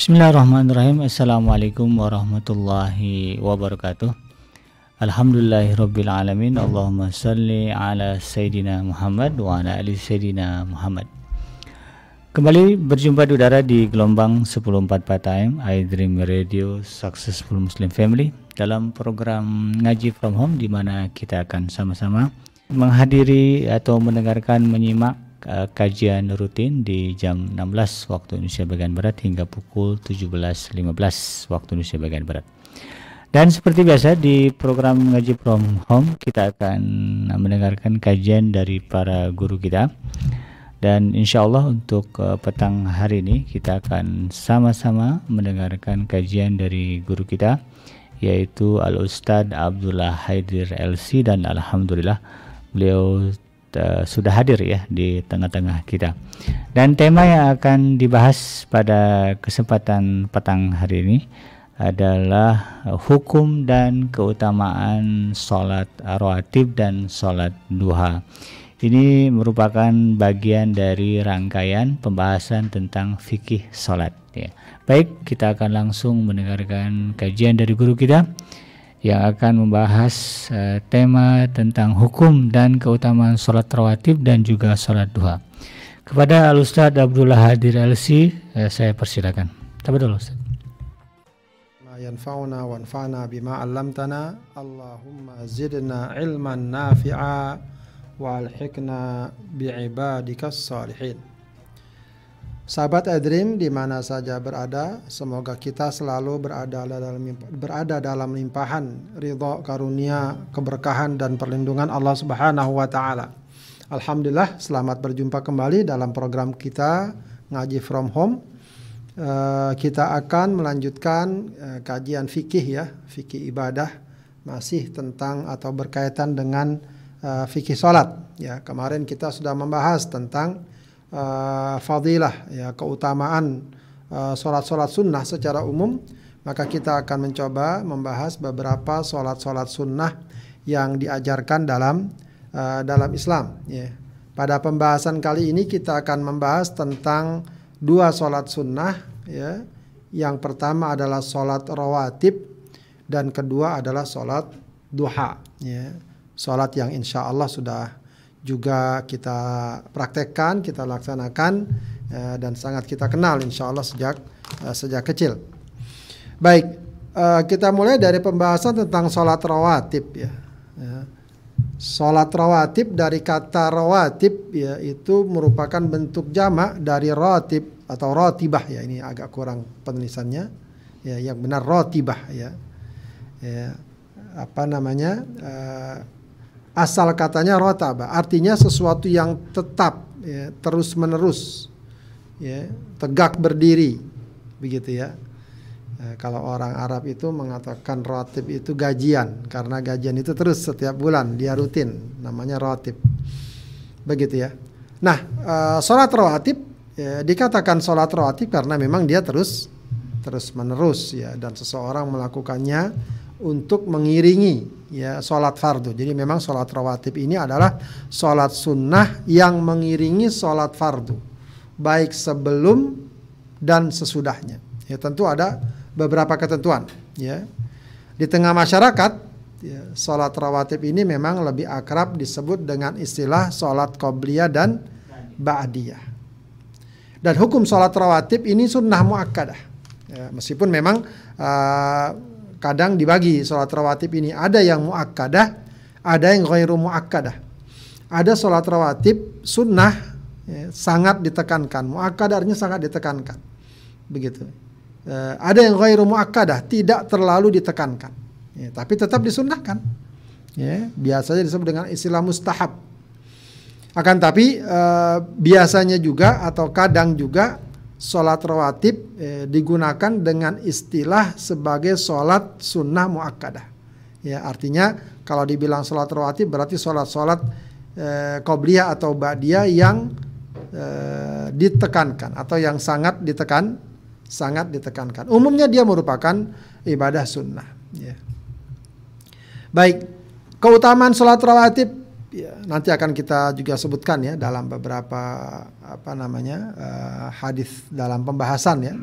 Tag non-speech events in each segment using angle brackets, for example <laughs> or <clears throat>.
Bismillahirrahmanirrahim. Assalamualaikum warahmatullahi wabarakatuh. Alhamdulillahirrabbilalamin Allahumma salli ala Sayyidina Muhammad wa ala ali Sayyidina Muhammad. Kembali berjumpa di udara di gelombang 104 time iDream Radio Successful Muslim Family dalam program Ngaji From Home di mana kita akan sama-sama menghadiri atau mendengarkan menyimak kajian rutin di jam 16 waktu Indonesia bagian barat hingga pukul 17.15 waktu Indonesia bagian barat. Dan seperti biasa di program ngaji from home kita akan mendengarkan kajian dari para guru kita. Dan insya Allah untuk uh, petang hari ini kita akan sama-sama mendengarkan kajian dari guru kita yaitu Al Ustadz Abdullah Haidir LC dan Alhamdulillah beliau uh, sudah hadir ya di tengah-tengah kita. Dan tema yang akan dibahas pada kesempatan petang hari ini adalah hukum dan keutamaan sholat rawatib dan sholat duha. Ini merupakan bagian dari rangkaian pembahasan tentang fikih sholat. Ya. Baik, kita akan langsung mendengarkan kajian dari guru kita yang akan membahas uh, tema tentang hukum dan keutamaan sholat rawatib dan juga sholat duha. Kepada Al Ustaz Abdullah Hadir LC, uh, saya persilakan. Tabadul Ustaz. ينفعنا وانفعنا بما علمتنا اللهم زدنا علما نافعا والحقنا بعبادك الصالحين Sahabat Edrim di mana saja berada, semoga kita selalu berada dalam berada dalam limpahan ridho, karunia, keberkahan dan perlindungan Allah Subhanahu wa taala. Alhamdulillah, selamat berjumpa kembali dalam program kita Ngaji From Home. Uh, kita akan melanjutkan uh, kajian fikih ya, fikih ibadah masih tentang atau berkaitan dengan uh, fikih salat ya. Kemarin kita sudah membahas tentang uh, fadilah ya keutamaan uh, sholat-sholat sunnah secara umum maka kita akan mencoba membahas beberapa sholat-sholat sunnah yang diajarkan dalam uh, dalam Islam ya. Pada pembahasan kali ini kita akan membahas tentang dua sholat sunnah ya. Yang pertama adalah sholat rawatib dan kedua adalah sholat duha ya. Sholat yang insya Allah sudah juga kita praktekkan, kita laksanakan uh, dan sangat kita kenal insya Allah sejak uh, sejak kecil. Baik, uh, kita mulai dari pembahasan tentang sholat rawatib ya. ya. Sholat rawatib dari kata rawatib ya itu merupakan bentuk jamak dari rawatib atau rotibah ya ini agak kurang penulisannya ya yang benar rotibah ya, ya apa namanya uh, asal katanya rotaba artinya sesuatu yang tetap ya, terus menerus ya tegak berdiri begitu ya. E, kalau orang Arab itu mengatakan rotib itu gajian karena gajian itu terus setiap bulan dia rutin namanya rotib begitu ya. Nah e, sholat rawatib ya, dikatakan sholat rawatib karena memang dia terus terus menerus ya dan seseorang melakukannya untuk mengiringi ya sholat fardu. Jadi memang sholat rawatib ini adalah sholat sunnah yang mengiringi sholat fardu, baik sebelum dan sesudahnya. Ya tentu ada beberapa ketentuan. Ya di tengah masyarakat ya, sholat rawatib ini memang lebih akrab disebut dengan istilah sholat qobliyah dan ba'diyah. Dan hukum sholat rawatib ini sunnah muakkadah. Ya, meskipun memang uh, kadang dibagi sholat rawatib ini ada yang muakkadah, ada yang ghairu muakkadah. Ada sholat rawatib sunnah ya, sangat ditekankan, muakkadah artinya sangat ditekankan. Begitu. E, ada yang ghairu muakkadah, tidak terlalu ditekankan. Ya, tapi tetap disunnahkan. Ya, biasanya disebut dengan istilah mustahab. Akan tapi e, biasanya juga atau kadang juga sholat rawatib eh, digunakan dengan istilah sebagai sholat sunnah muakkadah. Ya, artinya kalau dibilang sholat rawatib berarti sholat-sholat eh, qobliyah atau ba'diyah yang eh, ditekankan atau yang sangat ditekan, sangat ditekankan. Umumnya dia merupakan ibadah sunnah. Ya. Baik, keutamaan sholat rawatib ya, nanti akan kita juga sebutkan ya dalam beberapa apa namanya uh, hadis dalam pembahasan ya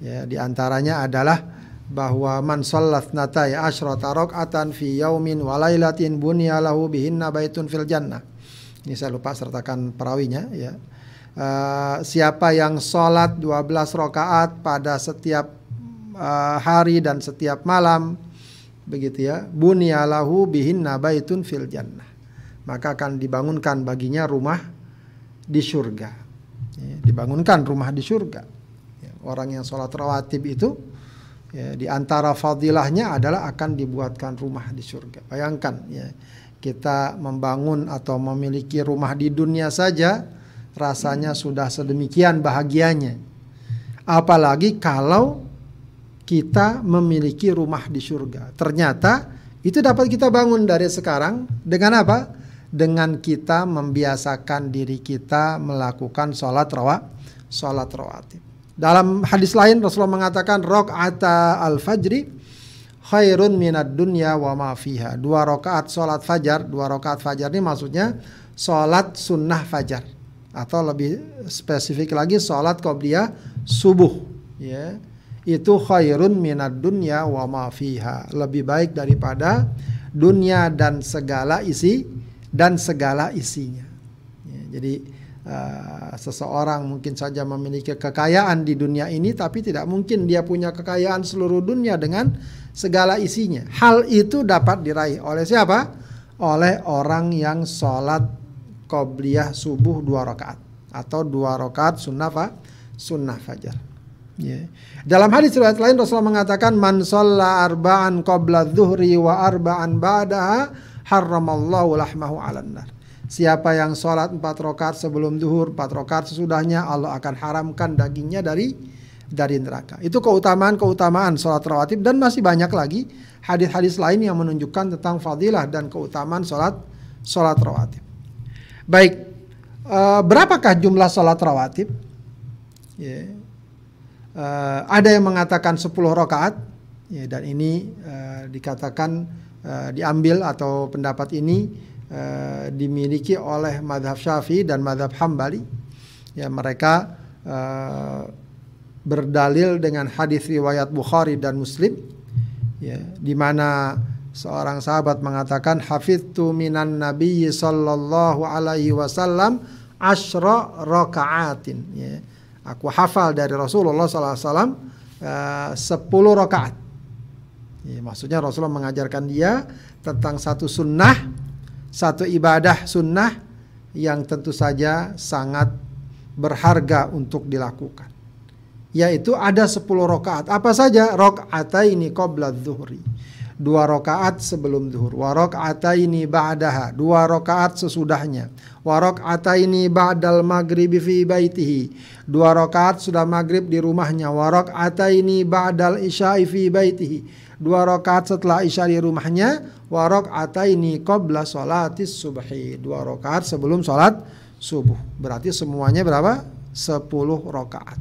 Ya, di antaranya adalah bahwa man sallat natai asyrata rakaatan fi yaumin wa lailatin bunya lahu bihinna baitun fil jannah. Ini saya lupa sertakan perawinya ya. Uh, siapa yang sholat 12 rakaat pada setiap uh, hari dan setiap malam begitu ya bunyalahu bihinna baitun fil jannah maka akan dibangunkan baginya rumah di surga ya, dibangunkan rumah di surga ya, orang yang sholat rawatib itu ya, di antara fadilahnya adalah akan dibuatkan rumah di surga bayangkan ya kita membangun atau memiliki rumah di dunia saja rasanya sudah sedemikian bahagianya apalagi kalau kita memiliki rumah di surga. Ternyata itu dapat kita bangun dari sekarang dengan apa? Dengan kita membiasakan diri kita melakukan sholat rawa, sholat rawatib. Dalam hadis lain Rasulullah mengatakan rok'ata al-fajri khairun minad dunya wa ma fiha. Dua rakaat sholat fajar, dua rakaat fajar ini maksudnya sholat sunnah fajar atau lebih spesifik lagi sholat qobliyah subuh ya itu khairun minad dunya wa ma fiha. Lebih baik daripada dunia dan segala isi dan segala isinya. Ya, jadi uh, seseorang mungkin saja memiliki kekayaan di dunia ini tapi tidak mungkin dia punya kekayaan seluruh dunia dengan segala isinya. Hal itu dapat diraih oleh siapa? Oleh orang yang sholat qobliyah subuh dua rakaat atau dua rakaat sunnah fa, sunnah fajar. Ya. Dalam hadis riwayat lain Rasulullah mengatakan man arba'an qabla dhuhri wa arba'an ba'daha harramallahu lahmahu 'alan nar. Siapa yang sholat empat rakaat sebelum duhur, empat rakaat sesudahnya Allah akan haramkan dagingnya dari dari neraka. Itu keutamaan-keutamaan sholat rawatib dan masih banyak lagi hadis-hadis lain yang menunjukkan tentang fadilah dan keutamaan sholat sholat rawatib. Baik, uh, berapakah jumlah sholat rawatib? Yeah uh, ada yang mengatakan 10 rakaat ya dan ini uh, dikatakan uh, diambil atau pendapat ini uh, dimiliki oleh madhab syafi'i dan madhab hambali. Ya mereka uh, berdalil dengan hadis riwayat Bukhari dan Muslim. Ya di mana seorang sahabat mengatakan hafidtu minan nabiyyi sallallahu alaihi wasallam asyra rakaatin. Ya Aku hafal dari Rasulullah SAW uh, 10 rakaat. Ya, maksudnya Rasulullah mengajarkan dia tentang satu sunnah, satu ibadah sunnah yang tentu saja sangat berharga untuk dilakukan. Yaitu ada 10 rakaat. Apa saja? Rakaataini qabla dhuhri dua rakaat sebelum zuhur. Wa ini ba'daha. Dua rakaat sesudahnya. Wa ini ba'dal maghribi fi baitihi. Dua rakaat sudah maghrib di rumahnya. Wa ini ba'dal isya'i fi baitihi dua rakaat setelah isya di rumahnya wa ini qabla sholatis subhi. Dua rakaat sebelum sholat subuh. Berarti semuanya berapa? 10 rakaat.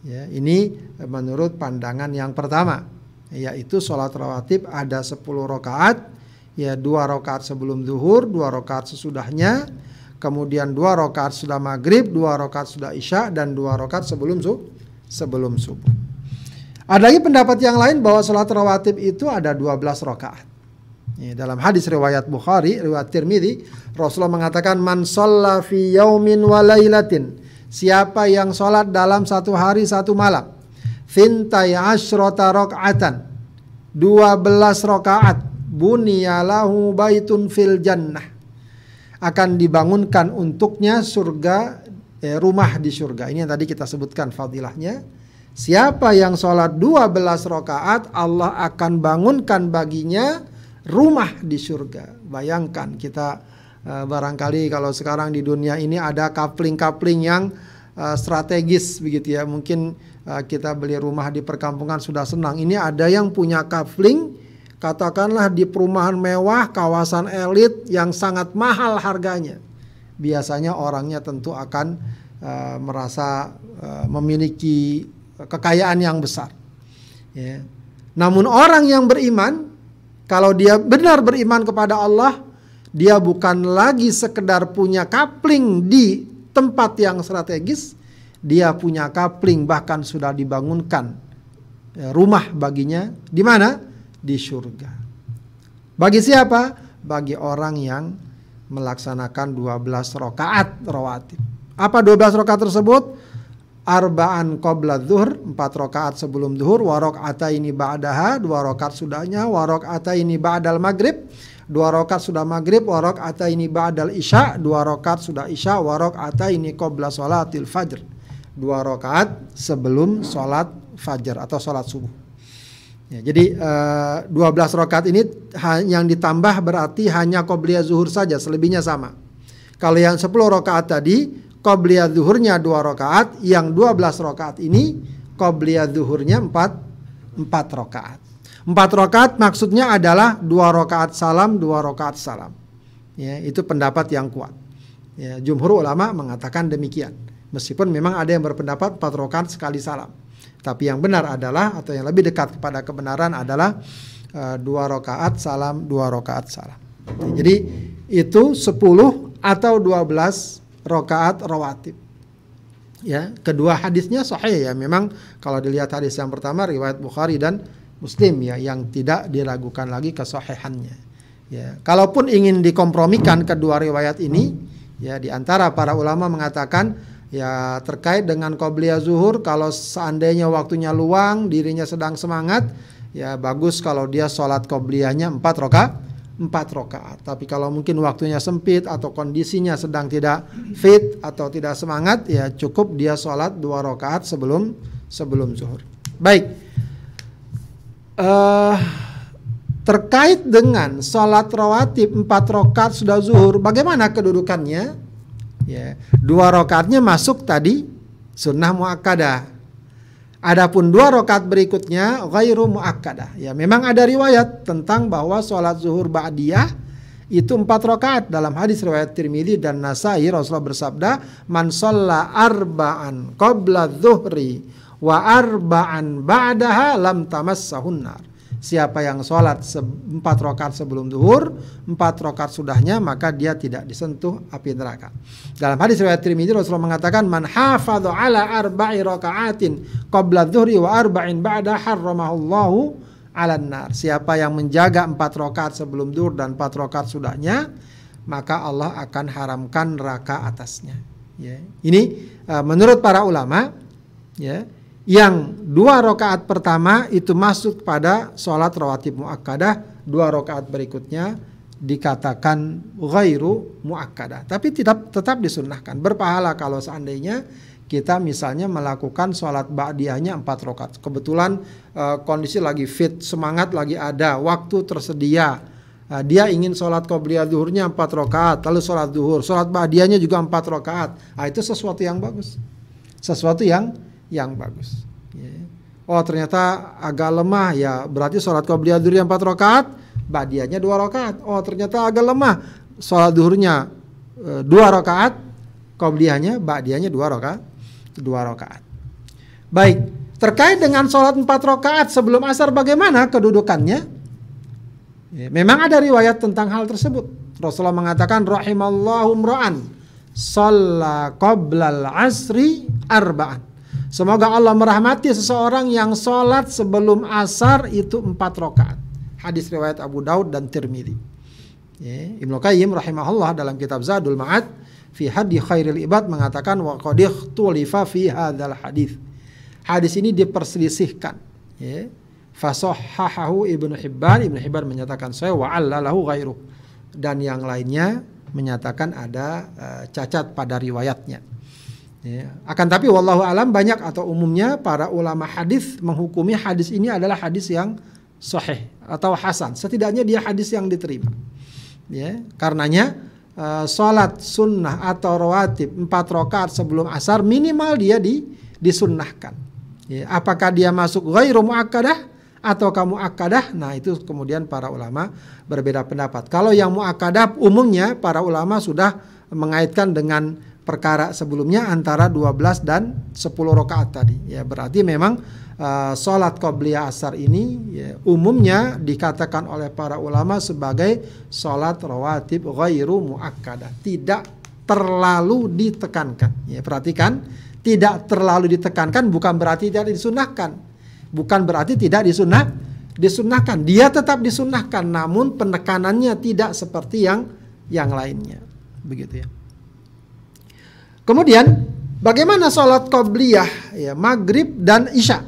Ya ini menurut pandangan yang pertama yaitu sholat rawatib ada 10 rakaat ya dua rakaat sebelum zuhur dua rakaat sesudahnya kemudian dua rakaat sudah maghrib dua rakaat sudah isya dan dua rakaat sebelum su sebelum subuh ada lagi pendapat yang lain bahwa sholat rawatib itu ada 12 rakaat dalam hadis riwayat Bukhari riwayat Tirmidzi Rasulullah mengatakan man shalla fi yaumin wa lailatin siapa yang sholat dalam satu hari satu malam Fintai asyrota rok'atan. Dua belas rokaat. Bunyalahu baitun fil jannah. Akan dibangunkan untuknya surga, eh, rumah di surga. Ini yang tadi kita sebutkan fadilahnya. Siapa yang sholat dua belas rokaat, Allah akan bangunkan baginya rumah di surga. Bayangkan kita uh, barangkali kalau sekarang di dunia ini ada kapling-kapling yang uh, strategis begitu ya. Mungkin uh, kita beli rumah di perkampungan sudah senang. Ini ada yang punya kafling katakanlah di perumahan mewah, kawasan elit yang sangat mahal harganya. Biasanya orangnya tentu akan merasa memiliki kekayaan yang besar. Ya. Namun orang yang beriman, kalau dia benar beriman kepada Allah, dia bukan lagi sekedar punya kapling di tempat yang strategis, dia punya kapling bahkan sudah dibangunkan ya, rumah baginya di mana? Di surga. Bagi siapa? Bagi orang yang melaksanakan 12 rakaat rawatib. Apa 12 rakaat tersebut? Arba'an qabla zuhur, 4 rakaat sebelum zuhur, wa ini ba'daha, 2 rakaat sudahnya, wa ini ba'dal maghrib, 2 rakaat sudah maghrib, wa ini ba'dal isya, 2 rakaat sudah isya, wa ini qabla salatil fajr. 2 rakaat sebelum salat fajar atau salat subuh. Ya, jadi uh, 12 rakaat ini yang ditambah berarti hanya qobliyah zuhur saja, selebihnya sama. Kalau yang 10 rakaat tadi Qobliyah zuhurnya dua rakaat, yang 12 rakaat ini Qobliyah zuhurnya empat empat rakaat. Empat rakaat maksudnya adalah dua rakaat salam, dua rakaat salam. Ya, itu pendapat yang kuat. Ya, jumhur ulama mengatakan demikian. Meskipun memang ada yang berpendapat empat rakaat sekali salam. Tapi yang benar adalah atau yang lebih dekat kepada kebenaran adalah uh, dua rakaat salam, dua rakaat salam. Jadi itu 10 atau 12 rokaat rawatib. Ya, kedua hadisnya sahih ya. Memang kalau dilihat hadis yang pertama riwayat Bukhari dan Muslim ya yang tidak diragukan lagi kesahihannya. Ya, kalaupun ingin dikompromikan kedua riwayat ini, ya di antara para ulama mengatakan ya terkait dengan qobliyah zuhur kalau seandainya waktunya luang, dirinya sedang semangat, ya bagus kalau dia sholat qobliyahnya empat rakaat empat rakaat. Tapi kalau mungkin waktunya sempit atau kondisinya sedang tidak fit atau tidak semangat, ya cukup dia sholat dua rakaat sebelum sebelum zuhur. Baik. Uh, terkait dengan sholat rawatib empat rakaat sudah zuhur, bagaimana kedudukannya? Ya, dua rakaatnya masuk tadi sunnah muakkadah Adapun dua rakaat berikutnya ghairu muakkadah. Ya, memang ada riwayat tentang bahwa sholat zuhur ba'diyah itu empat rakaat dalam hadis riwayat Tirmidzi dan Nasai Rasulullah bersabda man shalla arba'an qabla dhuhri wa arba'an ba'daha lam tamassahun nar Siapa yang sholat empat rakaat sebelum duhur, empat rakaat sudahnya, maka dia tidak disentuh api neraka. Dalam hadis riwayat Tirmidzi Rasulullah mengatakan, "Man hafadhu ala arba'i rakaatin qabla dhuhri wa arba'in ba'da harramahullahu ala nar." Siapa yang menjaga empat rakaat sebelum duhur dan empat rakaat sudahnya, maka Allah akan haramkan neraka atasnya. Ya. Ini uh, menurut para ulama, ya yang dua rakaat pertama itu masuk pada sholat rawatib muakkadah, dua rakaat berikutnya dikatakan ghairu muakkadah, tapi tidak tetap disunnahkan. Berpahala kalau seandainya kita misalnya melakukan sholat ba'diyahnya empat rakaat. Kebetulan uh, kondisi lagi fit, semangat lagi ada, waktu tersedia. Uh, dia ingin sholat qobliyah duhurnya empat rakaat, lalu sholat duhur, sholat ba'diyahnya juga empat rakaat. Nah, itu sesuatu yang bagus, sesuatu yang yang bagus. Ya. Oh ternyata agak lemah ya berarti sholat qobliyah duhur empat rakaat, badiahnya dua rakaat. Oh ternyata agak lemah sholat duhurnya e, dua rakaat, qobliyahnya dua rakaat, dua rakaat. Baik, terkait dengan sholat empat rakaat sebelum asar bagaimana kedudukannya? Ya, memang ada riwayat tentang hal tersebut. Rasulullah mengatakan rahimallahu mra'an shalla qoblal asri arba'an Semoga Allah merahmati seseorang yang sholat sebelum asar itu empat rakaat. Hadis riwayat Abu Daud dan Tirmidzi. Ya, Ibnu Qayyim rahimahullah dalam kitab Zadul Ma'ad fi hadi khairil ibad mengatakan wa qad tulifa fi hadzal hadis. Hadis ini diperselisihkan. Ya. Fasahhahu Ibnu Hibban, Ibnu Hibban menyatakan saya wa allalahu ghairu dan yang lainnya menyatakan ada uh, cacat pada riwayatnya. Ya. Akan tapi wallahu alam banyak atau umumnya para ulama hadis menghukumi hadis ini adalah hadis yang sahih atau hasan. Setidaknya dia hadis yang diterima. Ya, karenanya uh, salat sunnah atau rawatib empat rakaat sebelum asar minimal dia di disunnahkan. Ya, apakah dia masuk ghairu muakkadah atau kamu akadah? Nah, itu kemudian para ulama berbeda pendapat. Kalau yang muakkadah umumnya para ulama sudah mengaitkan dengan perkara sebelumnya antara 12 dan 10 rakaat tadi. Ya, berarti memang uh, sholat qobliyah asar ini ya, umumnya dikatakan oleh para ulama sebagai sholat rawatib ghairu muakkadah. Tidak terlalu ditekankan. Ya, perhatikan, Tidak terlalu ditekankan bukan berarti tidak disunahkan. Bukan berarti tidak disunah, disunahkan. Dia tetap disunahkan, namun penekanannya tidak seperti yang yang lainnya. Begitu ya. Kemudian bagaimana sholat qobliyah ya maghrib dan isya?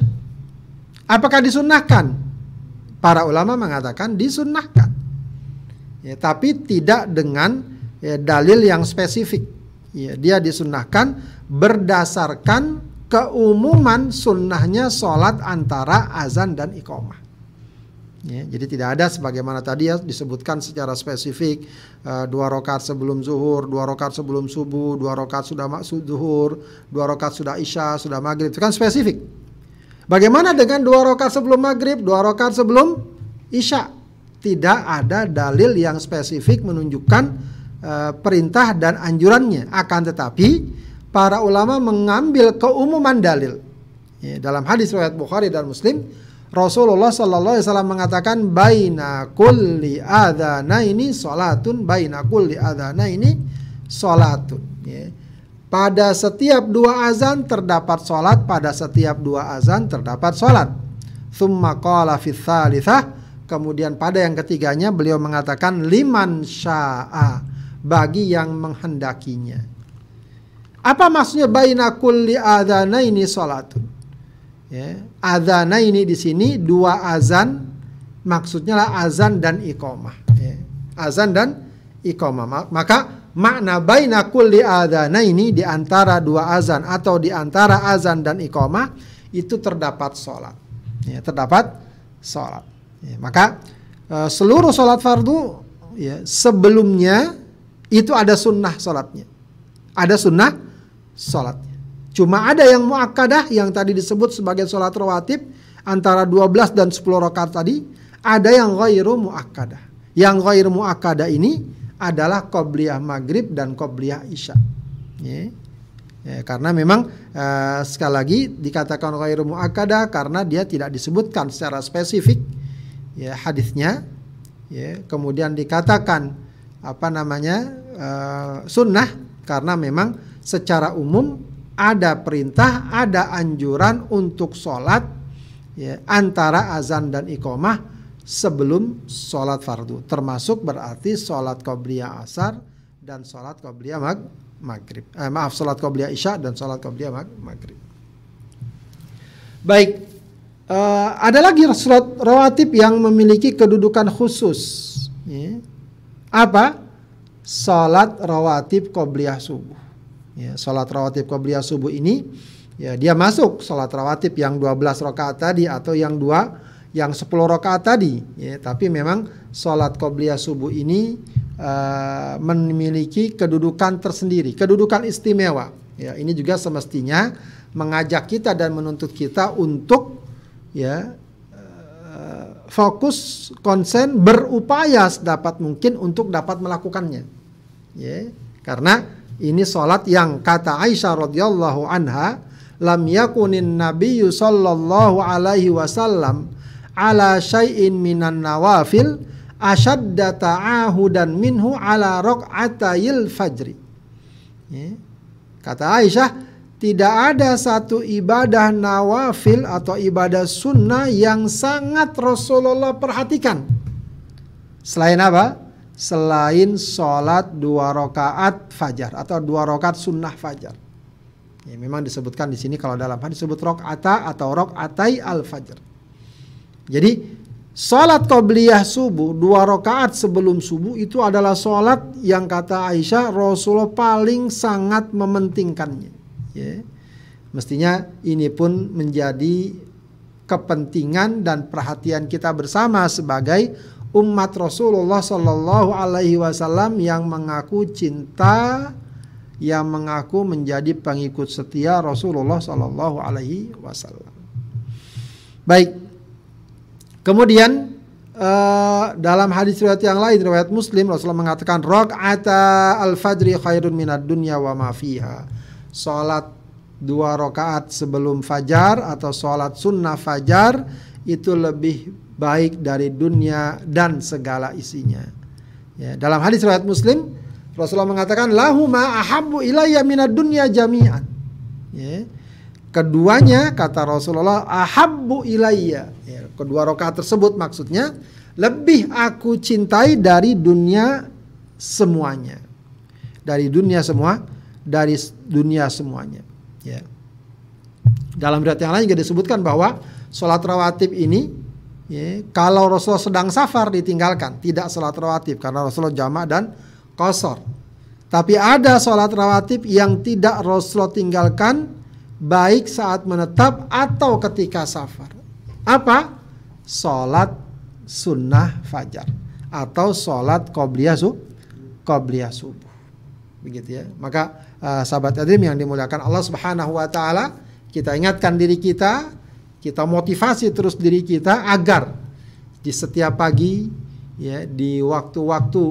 Apakah disunahkan? Para ulama mengatakan disunahkan. Ya, tapi tidak dengan ya, dalil yang spesifik. Ya, dia disunahkan berdasarkan keumuman sunnahnya sholat antara azan dan iqomah. Ya, jadi tidak ada sebagaimana tadi ya disebutkan secara spesifik uh, dua rakaat sebelum zuhur, dua rakaat sebelum subuh, dua rakaat sudah maksud zuhur, dua rakaat sudah isya, sudah maghrib itu kan spesifik. Bagaimana dengan dua rakaat sebelum maghrib, dua rakaat sebelum isya? Tidak ada dalil yang spesifik menunjukkan uh, perintah dan anjurannya. Akan tetapi para ulama mengambil keumuman dalil. Ya, dalam hadis riwayat Bukhari dan Muslim Rasulullah Sallallahu Alaihi Wasallam mengatakan baina kulli adana ini solatun baina kulli adana ini solatun. Ya. Pada setiap dua azan terdapat solat, pada setiap dua azan terdapat solat. Thumma qala fi kemudian pada yang ketiganya beliau mengatakan liman sya'a bagi yang menghendakinya. Apa maksudnya baina kulli adana ini solatun? Ya. Azana ini di sini dua azan maksudnya lah azan dan iqamah. Ya. Azan dan iqamah. Maka makna baina kulli adana ini di antara dua azan atau di antara azan dan iqamah itu terdapat sholat. Ya, terdapat sholat. Ya, maka uh, seluruh sholat fardu ya, sebelumnya itu ada sunnah sholatnya. Ada sunnah sholatnya. Cuma ada yang muakkadah yang tadi disebut sebagai sholat rawatib antara 12 dan 10 rakaat tadi, ada yang ghairu muakkadah. Yang ghairu muakkadah ini adalah qobliyah maghrib dan qobliyah isya. Ya. Ya, karena memang uh, sekali lagi dikatakan ghairu muakkadah karena dia tidak disebutkan secara spesifik ya hadisnya. Ya, kemudian dikatakan apa namanya uh, sunnah karena memang secara umum ada perintah, ada anjuran untuk sholat ya, antara azan dan iqomah sebelum sholat fardu. Termasuk berarti sholat qobliyah asar dan sholat qobliyah mag maghrib. Eh, maaf, sholat qobliyah isya dan sholat qobliyah mag maghrib. Baik, uh, ada lagi sholat rawatib yang memiliki kedudukan khusus. Ya. Apa? Sholat rawatib qobliyah subuh. Ya, salat rawatib qobliyah subuh ini ya dia masuk salat rawatib yang 12 rakaat tadi atau yang dua yang 10 rakaat tadi ya, tapi memang salat qobliyah subuh ini uh, memiliki kedudukan tersendiri, kedudukan istimewa. Ya, ini juga semestinya mengajak kita dan menuntut kita untuk ya uh, fokus konsen berupaya sedapat mungkin untuk dapat melakukannya. Ya, karena ini solat yang kata Aisyah radhiyallahu anha, lam yakunin nabiyyu sallallahu alaihi wasallam ala syai'in minan nawafil ashadda ta'ahudan minhu ala raq'atayil fajri. Ya. Kata Aisyah, tidak ada satu ibadah nawafil atau ibadah sunnah yang sangat Rasulullah perhatikan. Selain apa? Selain sholat dua rakaat fajar atau dua rakaat sunnah fajar. Ya, memang disebutkan di sini kalau dalam hadis disebut rokata atau rokatai al fajar. Jadi sholat qobliyah subuh dua rakaat sebelum subuh itu adalah sholat yang kata Aisyah Rasulullah paling sangat mementingkannya. Ya. Mestinya ini pun menjadi kepentingan dan perhatian kita bersama sebagai umat Rasulullah Shallallahu Alaihi Wasallam yang mengaku cinta, yang mengaku menjadi pengikut setia Rasulullah Shallallahu Alaihi Wasallam. Baik, kemudian uh, dalam hadis riwayat yang lain riwayat Muslim Rasulullah mengatakan ata al fajri khairun minad dunya wa ma fiha. Salat dua rakaat sebelum fajar atau salat sunnah fajar itu lebih baik dari dunia dan segala isinya. Ya, dalam hadis riwayat Muslim, Rasulullah mengatakan lahu ma ahabbu ilayya minad dunya jami'an. Ya. Keduanya kata Rasulullah ahabbu ilayya. Ya, kedua rakaat tersebut maksudnya lebih aku cintai dari dunia semuanya. Dari dunia semua, dari dunia semuanya. Ya. Dalam riwayat yang lain juga disebutkan bahwa sholat rawatib ini ya, kalau Rasulullah sedang safar ditinggalkan, tidak sholat rawatib karena Rasulullah jamak dan kosor. Tapi ada sholat rawatib yang tidak Rasulullah tinggalkan baik saat menetap atau ketika safar. Apa? Sholat sunnah fajar atau sholat qobliyah su qobliyah subuh. Begitu ya. Maka uh, sahabat adim yang dimuliakan Allah Subhanahu wa taala, kita ingatkan diri kita, kita motivasi terus diri kita agar di setiap pagi ya di waktu-waktu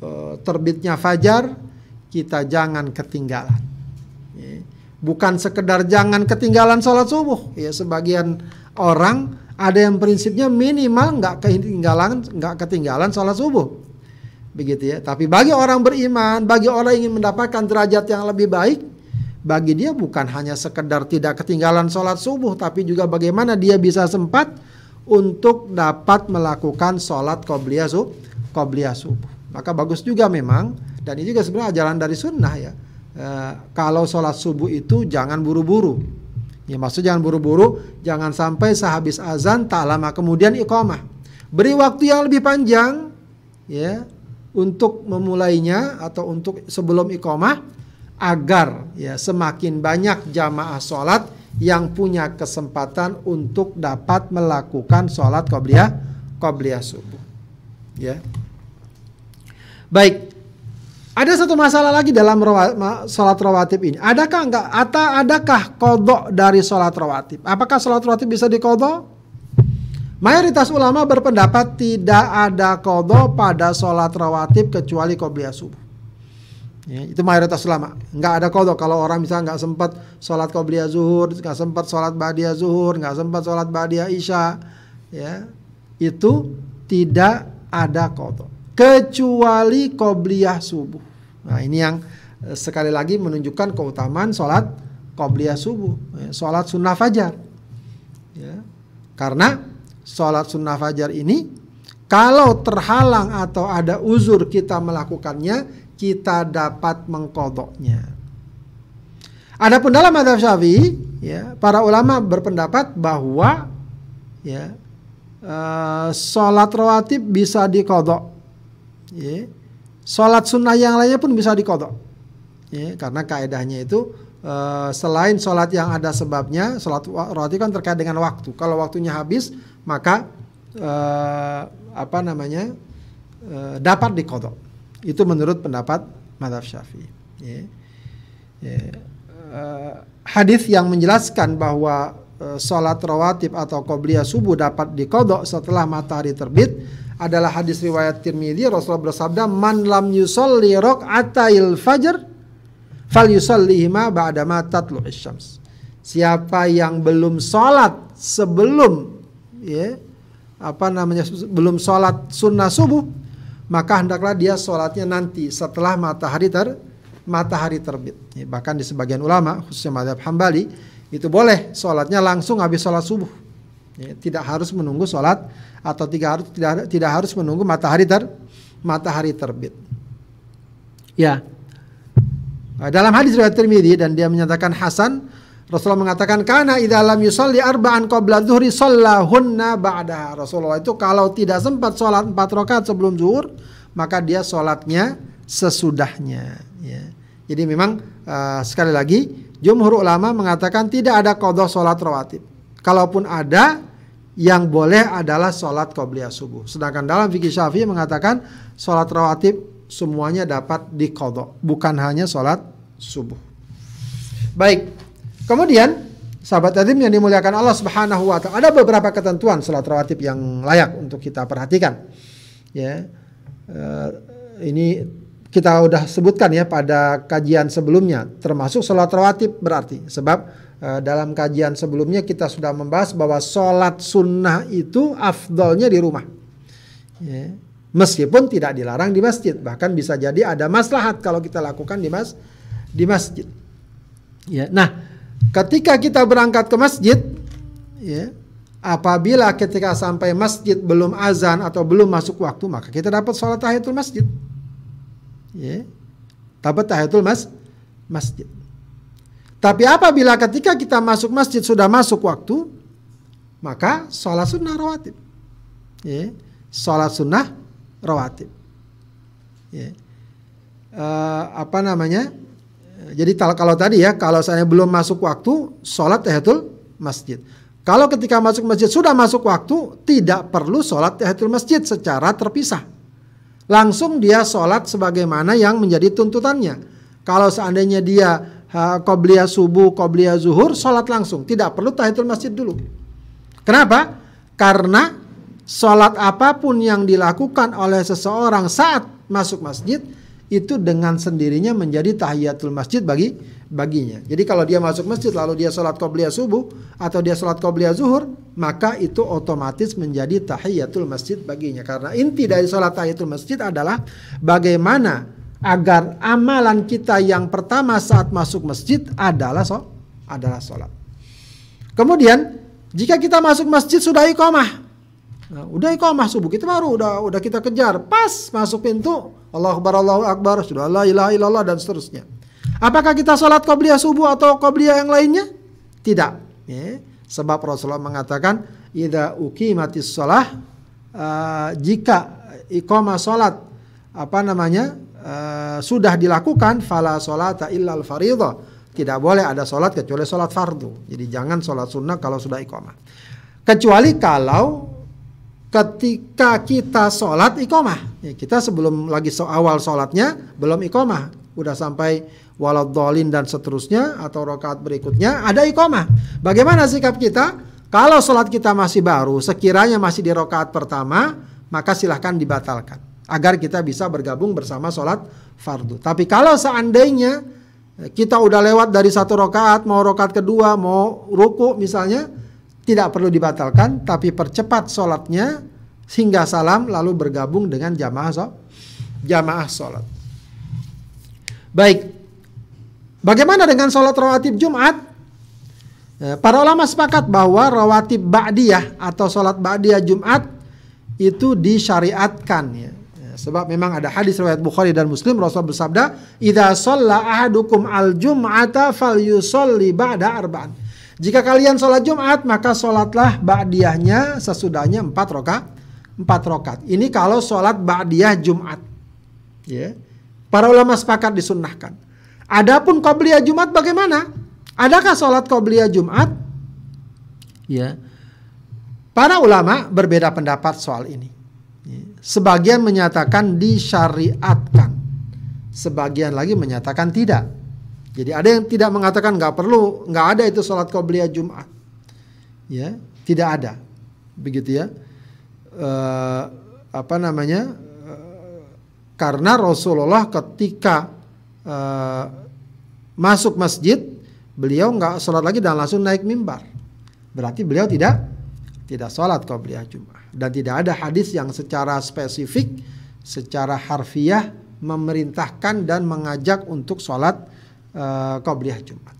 uh, terbitnya fajar kita jangan ketinggalan. Bukan sekedar jangan ketinggalan sholat subuh. Ya sebagian orang ada yang prinsipnya minimal nggak ketinggalan nggak ketinggalan sholat subuh. Begitu ya. Tapi bagi orang beriman bagi orang yang ingin mendapatkan derajat yang lebih baik bagi dia bukan hanya sekedar tidak ketinggalan sholat subuh tapi juga bagaimana dia bisa sempat untuk dapat melakukan sholat qobliyah subuh maka bagus juga memang dan ini juga sebenarnya ajaran dari sunnah ya Eh, kalau sholat subuh itu jangan buru-buru. Ya maksud jangan buru-buru, jangan sampai sehabis azan tak lama kemudian iqamah. Beri waktu yang lebih panjang ya untuk memulainya atau untuk sebelum iqamah agar ya semakin banyak jamaah sholat yang punya kesempatan untuk dapat melakukan sholat qobliyah qobliyah subuh. Ya. Baik, ada satu masalah lagi dalam sholat rawatib ini. Adakah enggak? Atau adakah kodok dari sholat rawatib? Apakah sholat rawatib bisa dikodok? Mayoritas ulama berpendapat tidak ada kodok pada sholat rawatib kecuali qobliyah subuh. Ya, itu mayoritas ulama. Enggak ada kodok kalau orang misalnya nggak sempat sholat qobliyah zuhur, nggak sempat sholat ba'diyah zuhur, nggak sempat sholat ba'diyah isya, ya itu tidak ada kodok kecuali qobliyah subuh. Nah, ini yang eh, sekali lagi menunjukkan keutamaan sholat qobliyah subuh, ya, sholat sunnah fajar. Ya. Karena sholat sunnah fajar ini kalau terhalang atau ada uzur kita melakukannya, kita dapat mengkodoknya. Adapun dalam madhab syafi'i, ya, para ulama berpendapat bahwa ya, uh, sholat rawatib bisa dikodok ya, sholat sunnah yang lainnya pun bisa dikodok. Ya, karena kaidahnya itu uh, selain sholat yang ada sebabnya, sholat rawatib kan terkait dengan waktu. Kalau waktunya habis, maka uh, apa namanya uh, dapat dikodok. Itu menurut pendapat madhab syafi'i. Ya. Ya. Uh, hadis yang menjelaskan bahwa uh, sholat rawatib atau qobliyah subuh dapat dikodok setelah matahari terbit adalah hadis riwayat Tirmidzi Rasulullah bersabda man lam yusolli raq'atail fajr fal yusallihima ba'da ma tatlu'is syams. Siapa yang belum salat sebelum ya apa namanya belum salat sunnah subuh maka hendaklah dia sholatnya nanti setelah matahari ter matahari terbit. Ya, bahkan di sebagian ulama khususnya madhab Hambali itu boleh sholatnya langsung habis sholat subuh. Ya, tidak harus menunggu sholat atau tidak harus tidak, tidak harus menunggu matahari ter matahari terbit. Ya. Dalam hadis riwayat Tirmidzi dan dia menyatakan Hasan Rasulullah mengatakan karena idza lam yusalli arba'an qabla dzuhri sallahunna. Rasulullah itu kalau tidak sempat sholat empat rakaat sebelum zuhur, maka dia sholatnya sesudahnya. Ya. Jadi memang uh, sekali lagi jumhur ulama mengatakan tidak ada kodok sholat rawatib. Kalaupun ada, yang boleh adalah sholat qobliyah subuh. Sedangkan dalam fikih syafi'i mengatakan sholat rawatib semuanya dapat dikodok, bukan hanya sholat subuh. Baik, kemudian sahabat adim yang dimuliakan Allah Subhanahu wa taala, ada beberapa ketentuan sholat rawatib yang layak untuk kita perhatikan. Ya. Uh, ini kita udah sebutkan ya pada kajian sebelumnya, termasuk sholat rawatib berarti sebab Eh, dalam kajian sebelumnya kita sudah membahas bahwa sholat sunnah itu afdolnya di rumah. Ya. Meskipun tidak dilarang di masjid, bahkan bisa jadi ada maslahat kalau kita lakukan di mas di masjid. Ya. Nah, ketika kita berangkat ke masjid, ya, apabila ketika sampai masjid belum azan atau belum masuk waktu, maka kita dapat sholat tahiyatul masjid. Ya, dapat tahiyatul mas, masjid. Tapi apabila ketika kita masuk masjid sudah masuk waktu, maka sholat sunnah rawatib. Ya, sholat sunnah rawatib. Ya. Uh, apa namanya? Jadi kalau tadi ya, kalau saya belum masuk waktu, sholat tahiyatul masjid. Kalau ketika masuk masjid sudah masuk waktu, tidak perlu sholat tahiyatul masjid secara terpisah. Langsung dia sholat sebagaimana yang menjadi tuntutannya. Kalau seandainya dia uh, qobliyah subuh, qobliyah zuhur, sholat langsung. Tidak perlu tahiyatul masjid dulu. Kenapa? Karena sholat apa pun yang dilakukan oleh seseorang saat masuk masjid, itu dengan sendirinya menjadi tahiyatul masjid bagi baginya. Jadi kalau dia masuk masjid lalu dia sholat qobliyah subuh atau dia sholat qobliyah zuhur, maka itu otomatis menjadi tahiyatul masjid baginya. Karena inti dari sholat tahiyatul masjid adalah bagaimana agar amalan kita yang pertama saat masuk masjid adalah sholat. Kemudian jika kita masuk masjid sudah iqamah, Nah, udah iqamah subuh kita baru udah udah kita kejar pas masuk pintu Allah akbar Allahu akbar sudah la ilaha illallah dan seterusnya. Apakah kita sholat qobliyah subuh atau qobliyah yang lainnya? Tidak. Ya. Sebab Rasulullah mengatakan idza uqimatis shalah uh, jika iqamah salat apa namanya uh, sudah dilakukan fala salata illal fardhu. Tidak boleh ada sholat kecuali sholat fardu. Jadi jangan sholat sunnah kalau sudah iqamah. Kecuali kalau ketika kita sholat ikomah. Ya, kita sebelum lagi so awal sholatnya belum ikomah. Udah sampai waladolin dan seterusnya atau rokaat berikutnya ada ikomah. Bagaimana sikap kita? Kalau sholat kita masih baru, sekiranya masih di rokaat pertama, maka silahkan dibatalkan. Agar kita bisa bergabung bersama sholat fardu. Tapi kalau seandainya kita udah lewat dari satu rokaat, mau rokaat kedua, mau ruku misalnya, tidak perlu dibatalkan, tapi percepat sholatnya sehingga salam lalu bergabung dengan jamaah so, jamaah sholat. Baik, bagaimana dengan sholat rawatib Jumat? Ya, para ulama sepakat bahwa rawatib ba'diyah atau sholat ba'diyah Jumat itu disyariatkan ya. ya. Sebab memang ada hadis riwayat Bukhari dan Muslim Rasul bersabda, "Idza shalla ahadukum al-jum'ata falyusalli ba'da arba'an." Jika kalian sholat Jumat, maka sholatlah ba'diyahnya sesudahnya empat rakaat. Empat rakaat. Ini kalau sholat ba'diyah Jumat. Ya. Para ulama sepakat disunnahkan. Adapun qobliyah Jumat bagaimana? Adakah sholat qobliyah Jumat? Ya. Para ulama berbeda pendapat soal ini. Ya. Sebagian menyatakan disyariatkan. Sebagian lagi menyatakan tidak. Jadi ada yang tidak mengatakan nggak perlu, nggak ada itu sholat qobliyah Jumat. Ya, tidak ada. Begitu ya. E, apa namanya? E, karena Rasulullah ketika e, masuk masjid, beliau nggak sholat lagi dan langsung naik mimbar. Berarti beliau tidak tidak sholat qobliyah Jumat. Dan tidak ada hadis yang secara spesifik, secara harfiah memerintahkan dan mengajak untuk sholat uh, Qobliyah Jumat.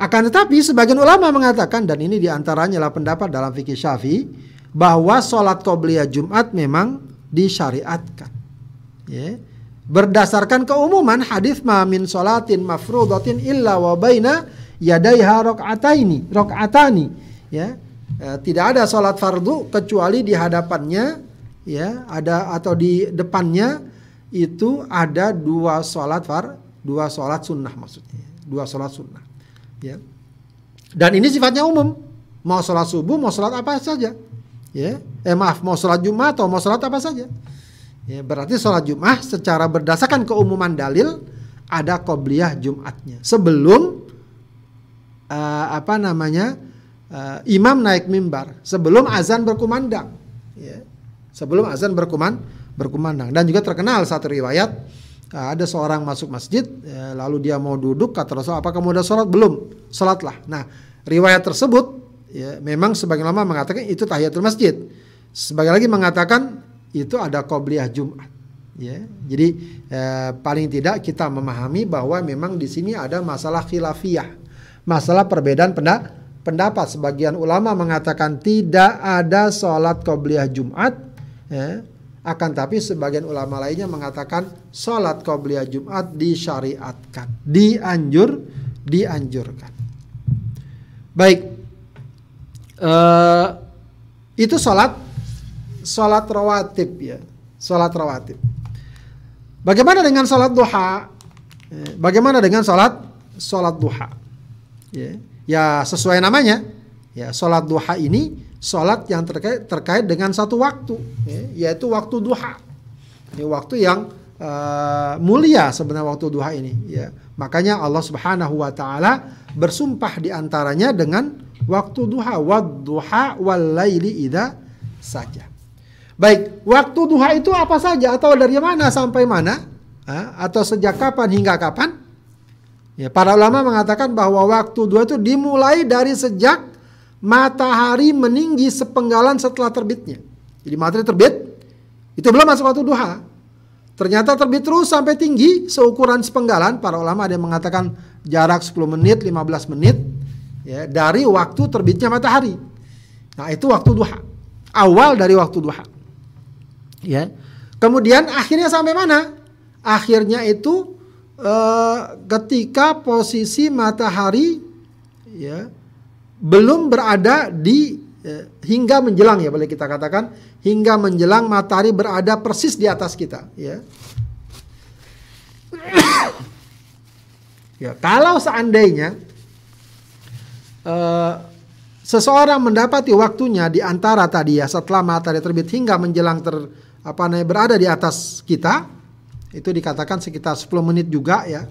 Akan tetapi sebagian ulama mengatakan dan ini di antaranya adalah pendapat dalam fikih Syafi'i bahwa sholat Qobliyah Jumat memang disyariatkan. Ya. Berdasarkan keumuman hadis ma min sholatin mafrudatin illa wa baina yadaiha rakaataini rakaatani ya e, tidak ada sholat fardu kecuali di hadapannya ya ada atau di depannya itu ada dua sholat far dua sholat sunnah maksudnya. Dua sholat sunnah. Ya. Dan ini sifatnya umum. Mau sholat subuh mau sholat apa saja. Ya. Eh maaf mau sholat jumat atau mau sholat apa saja. Ya berarti sholat jumat secara berdasarkan keumuman dalil ada qobliyah jumatnya. Sebelum uh, apa namanya uh, imam naik mimbar. Sebelum azan berkumandang. Ya. Sebelum azan berkuman berkumandang. Dan juga terkenal satu riwayat Nah, ada seorang masuk masjid, ya, lalu dia mau duduk, kata Rasul, apakah kamu udah sholat? Belum, sholatlah. Nah, riwayat tersebut, ya, memang sebagian lama mengatakan itu tahiyatul masjid. Sebagian lagi mengatakan itu ada qobliyah Jumat. Ya, jadi eh, paling tidak kita memahami bahwa memang di sini ada masalah khilafiyah, masalah perbedaan pendapat. Sebagian ulama mengatakan tidak ada sholat qobliyah Jumat. Ya. Akan tapi sebagian ulama lainnya mengatakan sholat qobliyah Jumat disyariatkan. Dianjur, dianjurkan. Baik. Uh, itu sholat sholat rawatib ya. Sholat rawatib. Bagaimana dengan sholat duha? Eh, bagaimana dengan sholat sholat duha? Ya, ya sesuai namanya. Ya, sholat duha ini sholat yang terkait terkait dengan satu waktu, ya, yaitu waktu duha. Ini waktu yang uh, mulia sebenarnya waktu duha ini. Ya, makanya Allah Subhanahu Wa Taala bersumpah di antaranya dengan waktu duha, wad duha wal laili ida saja. Baik, waktu duha itu apa saja atau dari mana sampai mana? Atau sejak kapan hingga kapan? Ya, para ulama mengatakan bahwa waktu duha itu dimulai dari sejak matahari meninggi sepenggalan setelah terbitnya. Jadi matahari terbit, itu belum masuk waktu duha. Ternyata terbit terus sampai tinggi seukuran sepenggalan. Para ulama ada yang mengatakan jarak 10 menit, 15 menit ya, dari waktu terbitnya matahari. Nah itu waktu duha. Awal dari waktu duha. Ya. Kemudian akhirnya sampai mana? Akhirnya itu uh, ketika posisi matahari ya belum berada di uh, hingga menjelang ya boleh kita katakan hingga menjelang matahari berada persis di atas kita ya. ya kalau seandainya uh, seseorang mendapati waktunya di antara tadi ya setelah matahari terbit hingga menjelang ter apa namanya berada di atas kita itu dikatakan sekitar 10 menit juga ya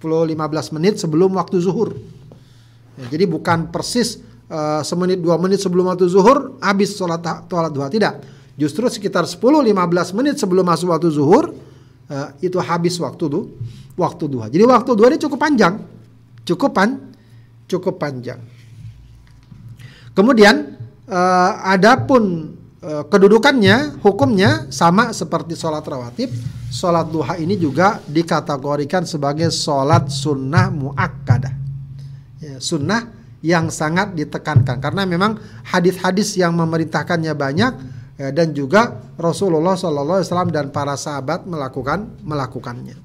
10-15 menit sebelum waktu zuhur ya, jadi bukan persis uh, semenit dua menit sebelum waktu zuhur habis sholat sholat duha tidak justru sekitar 10-15 menit sebelum masuk waktu zuhur uh, itu habis waktu tuh waktu duha jadi waktu duha ini cukup panjang cukup pan cukup panjang kemudian uh, adapun kedudukannya, hukumnya sama seperti sholat rawatib. Sholat duha ini juga dikategorikan sebagai sholat sunnah muakkadah. Sunnah yang sangat ditekankan karena memang hadis-hadis yang memerintahkannya banyak ya, dan juga Rasulullah SAW dan para sahabat melakukan melakukannya.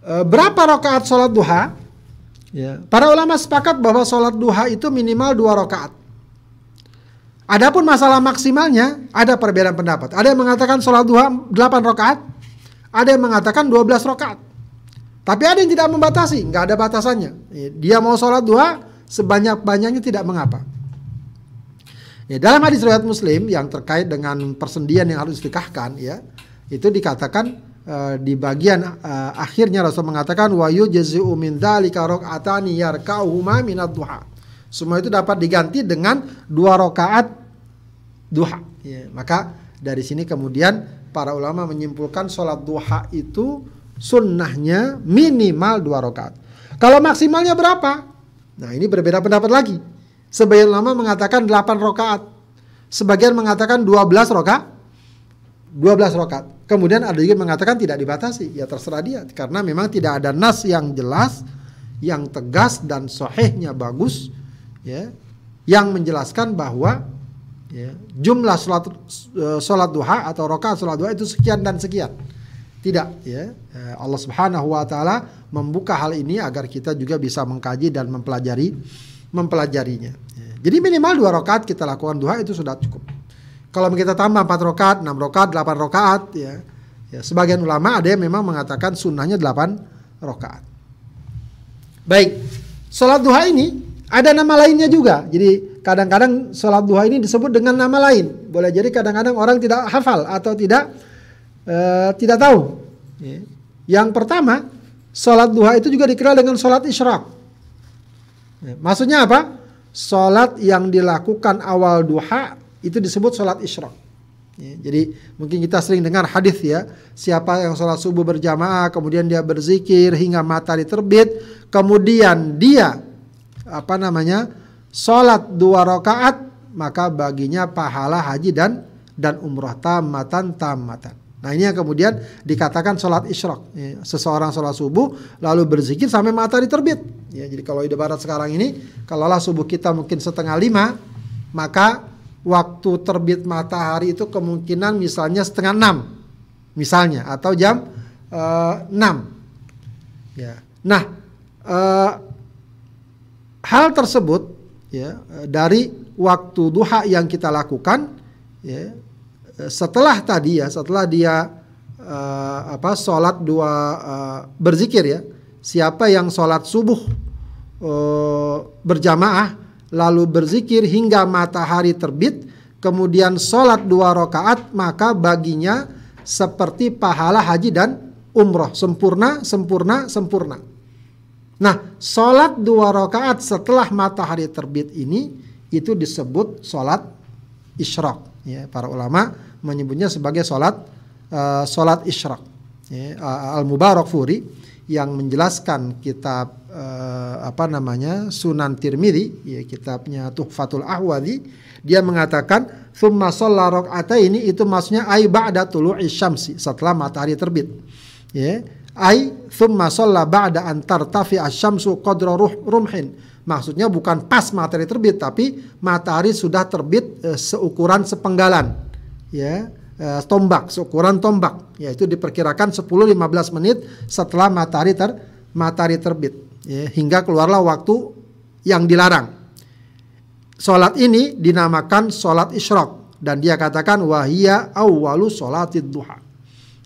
E, berapa rakaat sholat duha? Ya, para ulama sepakat bahwa sholat duha itu minimal dua rakaat. Adapun masalah maksimalnya ada perbedaan pendapat. Ada yang mengatakan sholat duha 8 rakaat, ada yang mengatakan 12 rakaat. Tapi ada yang tidak membatasi, nggak ada batasannya. Dia mau sholat duha sebanyak-banyaknya tidak mengapa. Ya, dalam hadis riwayat Muslim yang terkait dengan persendian yang harus dinikahkan, ya itu dikatakan uh, di bagian uh, akhirnya Rasul mengatakan wa yujzi'u min dzalika raka'atani yarka'uhuma minad duha. Semua itu dapat diganti dengan dua rakaat duha. Ya, maka dari sini kemudian para ulama menyimpulkan sholat duha itu sunnahnya minimal dua rakaat. Kalau maksimalnya berapa? Nah ini berbeda pendapat lagi. Sebagian ulama mengatakan 8 rakaat. Sebagian mengatakan 12 rakaat. 12 rakaat. Kemudian ada juga mengatakan tidak dibatasi. Ya terserah dia. Karena memang tidak ada nas yang jelas, yang tegas dan sohehnya bagus. ya Yang menjelaskan bahwa ya, jumlah sholat uh, sholat duha atau rokaat sholat duha itu sekian dan sekian. Tidak, ya. Eh, Allah Subhanahu wa taala membuka hal ini agar kita juga bisa mengkaji dan mempelajari mempelajarinya. Ya. Jadi minimal dua rakaat kita lakukan duha itu sudah cukup. Kalau kita tambah empat rakaat, enam rakaat, delapan rakaat, ya, ya sebagian ulama ada yang memang mengatakan sunnahnya delapan rakaat. Baik, sholat duha ini ada nama lainnya juga. Jadi kadang-kadang sholat duha ini disebut dengan nama lain. Boleh jadi kadang-kadang orang tidak hafal atau tidak uh, tidak tahu. Ya. Yang pertama, sholat duha itu juga dikenal dengan sholat isyraq. Ya. Maksudnya apa? Sholat yang dilakukan awal duha itu disebut sholat isyraq. Ya, jadi mungkin kita sering dengar hadis ya, siapa yang sholat subuh berjamaah, kemudian dia berzikir hingga matahari terbit, kemudian dia apa namanya sholat dua rakaat maka baginya pahala haji dan dan umroh tamatan tamatan. Nah ini yang kemudian dikatakan sholat isyrok. Ya, seseorang sholat subuh lalu berzikir sampai matahari terbit. Ya, jadi kalau ide barat sekarang ini, kalaulah subuh kita mungkin setengah lima, maka waktu terbit matahari itu kemungkinan misalnya setengah enam, misalnya atau jam uh, enam. Ya. Nah uh, hal tersebut ya dari waktu duha yang kita lakukan ya setelah tadi ya, setelah dia uh, apa sholat dua uh, berzikir ya, siapa yang sholat subuh uh, berjamaah lalu berzikir hingga matahari terbit, kemudian sholat dua rakaat maka baginya seperti pahala haji dan umroh sempurna, sempurna, sempurna. Nah, sholat dua rakaat setelah matahari terbit ini itu disebut sholat isyraq ya para ulama menyebutnya sebagai sholat uh, sholat isyraq. Ya, al mubarak furi yang menjelaskan kitab uh, apa namanya Sunan Tirmidzi ya kitabnya Tuhfatul Ahwadi dia mengatakan thumma shalla ini itu maksudnya ai ba'da tulu'i syamsi setelah matahari terbit. Ya ai thumma shalla ba'da an tartafi asy-syamsu qadra rumhin Maksudnya bukan pas matahari terbit, tapi matahari sudah terbit e, seukuran sepenggalan, ya, e, tombak, seukuran tombak, yaitu diperkirakan 10-15 menit setelah matahari ter matahari terbit, ya, hingga keluarlah waktu yang dilarang. Solat ini dinamakan solat isyrok dan dia katakan wahia awalu solatid duha.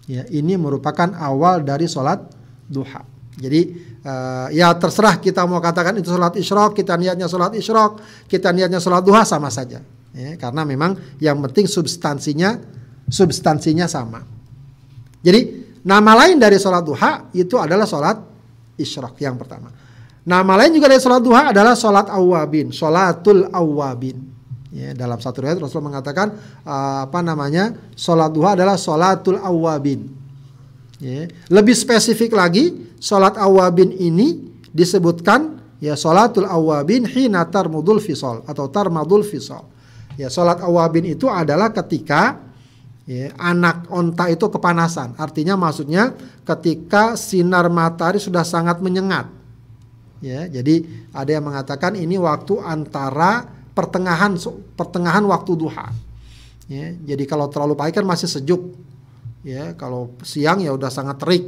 Ya, ini merupakan awal dari solat duha. Jadi uh, ya terserah kita mau katakan itu sholat isyrok, kita niatnya sholat isyrok, kita niatnya sholat duha sama saja. Ya, karena memang yang penting substansinya substansinya sama. Jadi nama lain dari sholat duha itu adalah sholat isyrok yang pertama. Nama lain juga dari sholat duha adalah sholat awabin, sholatul awabin. Ya, dalam satu riwayat Rasul mengatakan uh, apa namanya sholat duha adalah sholatul awabin. Ya. Lebih spesifik lagi Salat awabin ini disebutkan ya salatul awabin hina tarmudul fisol atau tarmadul fisol. Ya salat awabin itu adalah ketika ya, anak onta itu kepanasan. Artinya maksudnya ketika sinar matahari sudah sangat menyengat. Ya, jadi ada yang mengatakan ini waktu antara pertengahan pertengahan waktu duha. Ya, jadi kalau terlalu pagi kan masih sejuk. Ya, kalau siang ya udah sangat terik.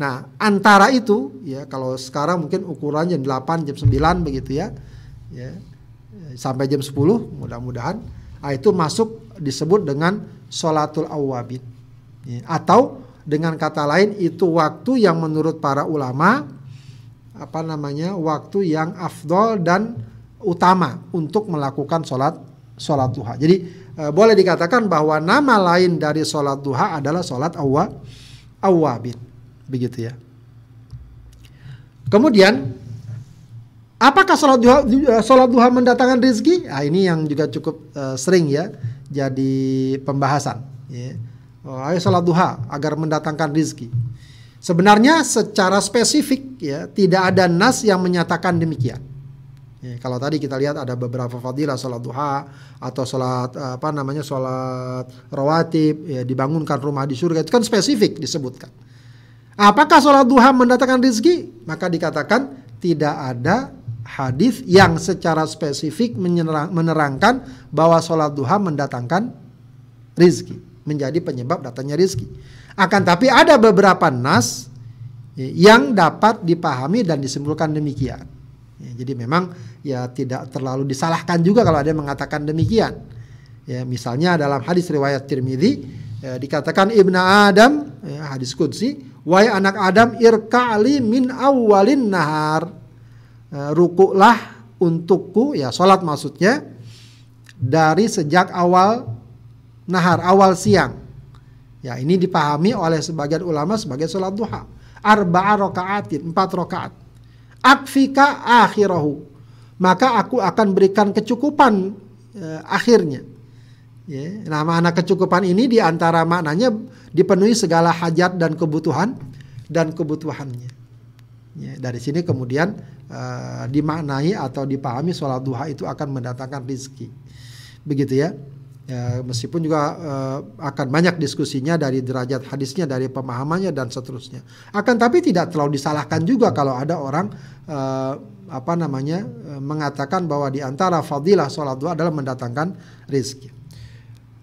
Nah, antara itu ya kalau sekarang mungkin ukuran jam 8, jam 9 begitu ya. Ya. Sampai jam 10 mudah-mudahan nah, itu masuk disebut dengan sholatul awabin. Ya. Atau dengan kata lain itu waktu yang menurut para ulama apa namanya? waktu yang afdol dan utama untuk melakukan sholat sholat duha. Jadi e, boleh dikatakan bahwa nama lain dari sholat duha adalah sholat awwa, begitu ya. Kemudian apakah sholat duha, sholat duha mendatangkan rezeki? Nah, ini yang juga cukup uh, sering ya jadi pembahasan. Ya. Oh, ayo sholat duha agar mendatangkan rezeki. Sebenarnya secara spesifik ya tidak ada nas yang menyatakan demikian. Ya, kalau tadi kita lihat ada beberapa fadilah sholat duha atau sholat apa namanya sholat rawatib ya dibangunkan rumah di surga itu kan spesifik disebutkan. Apakah sholat duha mendatangkan rizki? Maka dikatakan tidak ada hadis yang secara spesifik menerangkan bahwa sholat duha mendatangkan rizki. Menjadi penyebab datangnya rizki. Akan tapi ada beberapa nas yang dapat dipahami dan disimpulkan demikian. Ya, jadi memang ya tidak terlalu disalahkan juga kalau ada yang mengatakan demikian. Ya, misalnya dalam hadis riwayat Tirmidzi ya, dikatakan ibna Adam ya, hadis kudsi Wahai anak Adam irka'li min awalin nahar. Uh, rukuklah untukku ya salat maksudnya dari sejak awal nahar awal siang. Ya ini dipahami oleh sebagian ulama sebagai salat duha. Arba'a raka'atin, empat rakaat. Akfika akhirahu. Maka aku akan berikan kecukupan uh, akhirnya. Ya, nama anak kecukupan ini di antara maknanya dipenuhi segala hajat dan kebutuhan dan kebutuhannya. Ya, dari sini kemudian uh, dimaknai atau dipahami sholat duha itu akan mendatangkan rizki. Begitu ya. Ya, meskipun juga uh, akan banyak diskusinya dari derajat hadisnya, dari pemahamannya dan seterusnya. Akan tapi tidak terlalu disalahkan juga kalau ada orang uh, apa namanya mengatakan bahwa di antara fadilah sholat duha adalah mendatangkan rezeki.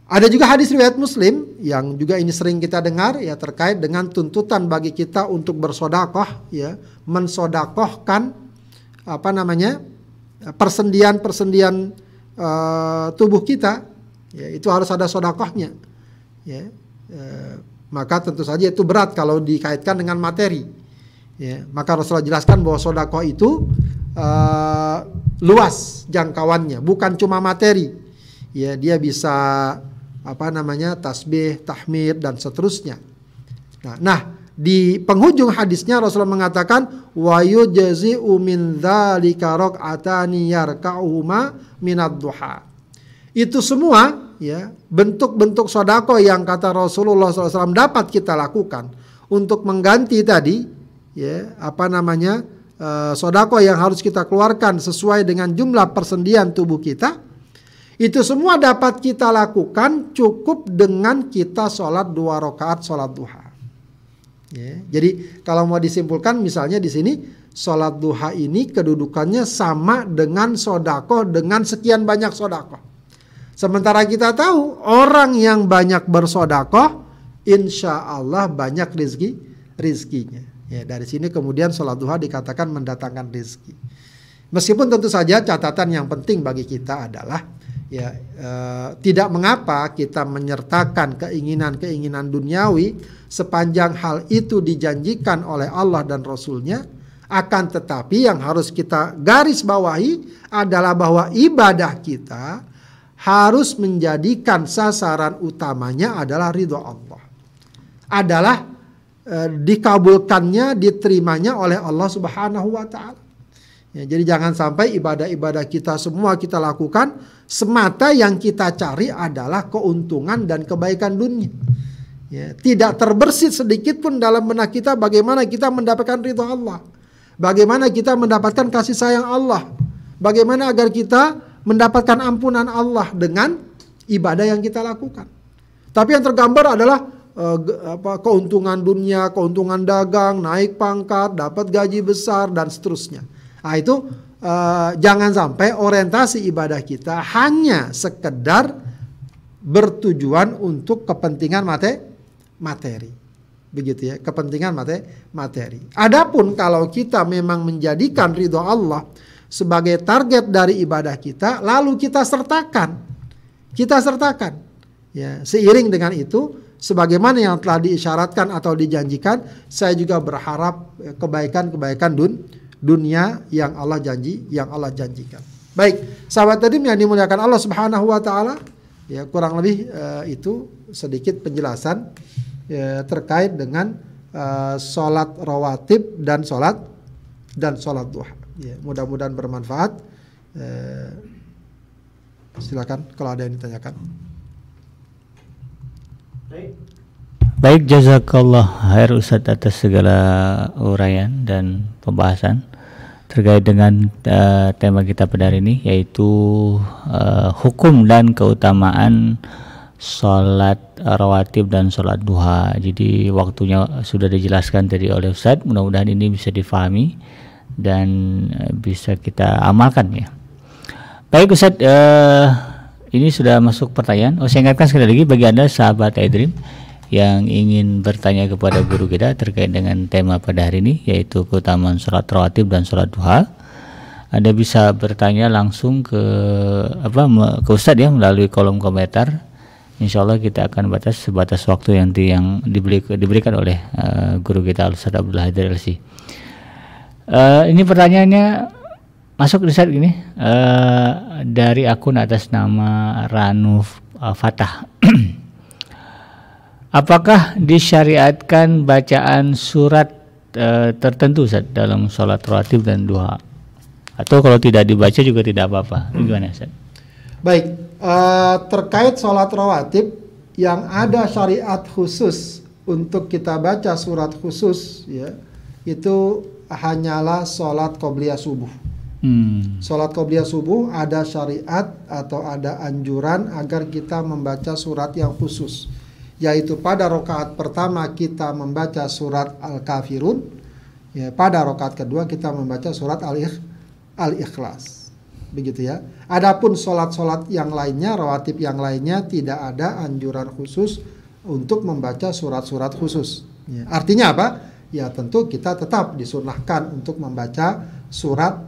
Ada juga hadis riwayat Muslim yang juga ini sering kita dengar ya terkait dengan tuntutan bagi kita untuk bersodakoh ya mensodakohkan apa namanya persendian-persendian uh, tubuh kita ya, itu harus ada sodakohnya ya e, maka tentu saja itu berat kalau dikaitkan dengan materi ya. Maka Rasulullah jelaskan bahwa sodakoh itu e, luas jangkauannya bukan cuma materi ya dia bisa apa namanya tasbih tahmid dan seterusnya. Nah, nah di penghujung hadisnya Rasulullah mengatakan wa yujzi'u min dzalika rak'atani yarka'uhuma minad duha. Itu semua ya bentuk-bentuk sodako yang kata Rasulullah SAW dapat kita lakukan untuk mengganti tadi ya apa namanya uh, sodako yang harus kita keluarkan sesuai dengan jumlah persendian tubuh kita itu semua dapat kita lakukan cukup dengan kita sholat dua rakaat sholat duha. Ya, jadi kalau mau disimpulkan misalnya di sini sholat duha ini kedudukannya sama dengan sodako dengan sekian banyak sodako. Sementara kita tahu orang yang banyak bersodakoh, insya Allah banyak rizki rizkinya. Ya, dari sini kemudian sholat duha dikatakan mendatangkan rizki. Meskipun tentu saja catatan yang penting bagi kita adalah ya e, tidak mengapa kita menyertakan keinginan-keinginan duniawi sepanjang hal itu dijanjikan oleh Allah dan Rasulnya akan tetapi yang harus kita garis bawahi adalah bahwa ibadah kita harus menjadikan sasaran utamanya adalah ridho Allah. Adalah e, dikabulkannya, diterimanya oleh Allah Subhanahu wa taala. Ya, jadi jangan sampai ibadah-ibadah kita semua kita lakukan semata yang kita cari adalah keuntungan dan kebaikan dunia. Ya, tidak terbersit sedikit pun dalam benak kita bagaimana kita mendapatkan ridho Allah. Bagaimana kita mendapatkan kasih sayang Allah. Bagaimana agar kita mendapatkan ampunan Allah dengan ibadah yang kita lakukan. Tapi yang tergambar adalah apa, keuntungan dunia, keuntungan dagang, naik pangkat, dapat gaji besar dan seterusnya. Nah itu uh, jangan sampai orientasi ibadah kita hanya sekedar bertujuan untuk kepentingan mate, materi. Begitu ya, kepentingan mate, materi. Adapun kalau kita memang menjadikan ridho Allah sebagai target dari ibadah kita lalu kita sertakan kita sertakan ya seiring dengan itu sebagaimana yang telah diisyaratkan atau dijanjikan saya juga berharap kebaikan-kebaikan dun dunia yang Allah janji yang Allah janjikan baik sahabat tadi yang dimuliakan Allah Subhanahu wa taala ya kurang lebih uh, itu sedikit penjelasan ya, terkait dengan uh, sholat rawatib dan sholat dan sholat duha Ya, mudah-mudahan bermanfaat. Eh, silakan kalau ada yang ditanyakan. Baik. Baik, jazakallah khair Ustaz atas segala uraian dan pembahasan terkait dengan uh, tema kita pada hari ini yaitu uh, hukum dan keutamaan sholat rawatib dan sholat duha. Jadi waktunya sudah dijelaskan tadi oleh Ustaz. Mudah-mudahan ini bisa difahami dan eh, bisa kita amalkan ya. Baik Ustaz, uh, ini sudah masuk pertanyaan. Oh, saya ingatkan sekali lagi bagi Anda sahabat iDream yang ingin bertanya kepada guru kita terkait dengan tema pada hari ini yaitu keutamaan sholat rawatib dan sholat duha. Anda bisa bertanya langsung ke apa ke Ustadz ya melalui kolom komentar. Insya Allah kita akan batas sebatas waktu yang di, yang diberi, diberikan oleh uh, guru kita Ustadz Abdullah Haidar LC. Uh, ini pertanyaannya masuk di saat gini uh, dari akun atas nama Ranu uh, Fatah. <clears throat> Apakah disyariatkan bacaan surat uh, tertentu Ustaz, dalam sholat rawatib dan duha? Atau kalau tidak dibaca juga tidak apa-apa? Hmm. Gimana Ustaz? Baik, uh, terkait sholat rawatib yang ada syariat khusus untuk kita baca surat khusus ya itu hanyalah sholat qobliyah subuh. Hmm. Sholat qobliyah subuh ada syariat atau ada anjuran agar kita membaca surat yang khusus, yaitu pada rokaat pertama kita membaca surat al-kafirun, ya pada rokaat kedua kita membaca surat al-ikhlas, begitu ya. Adapun sholat-sholat yang lainnya, rawatib yang lainnya tidak ada anjuran khusus untuk membaca surat-surat khusus. Ya. Artinya apa? Ya tentu kita tetap disunahkan untuk membaca surat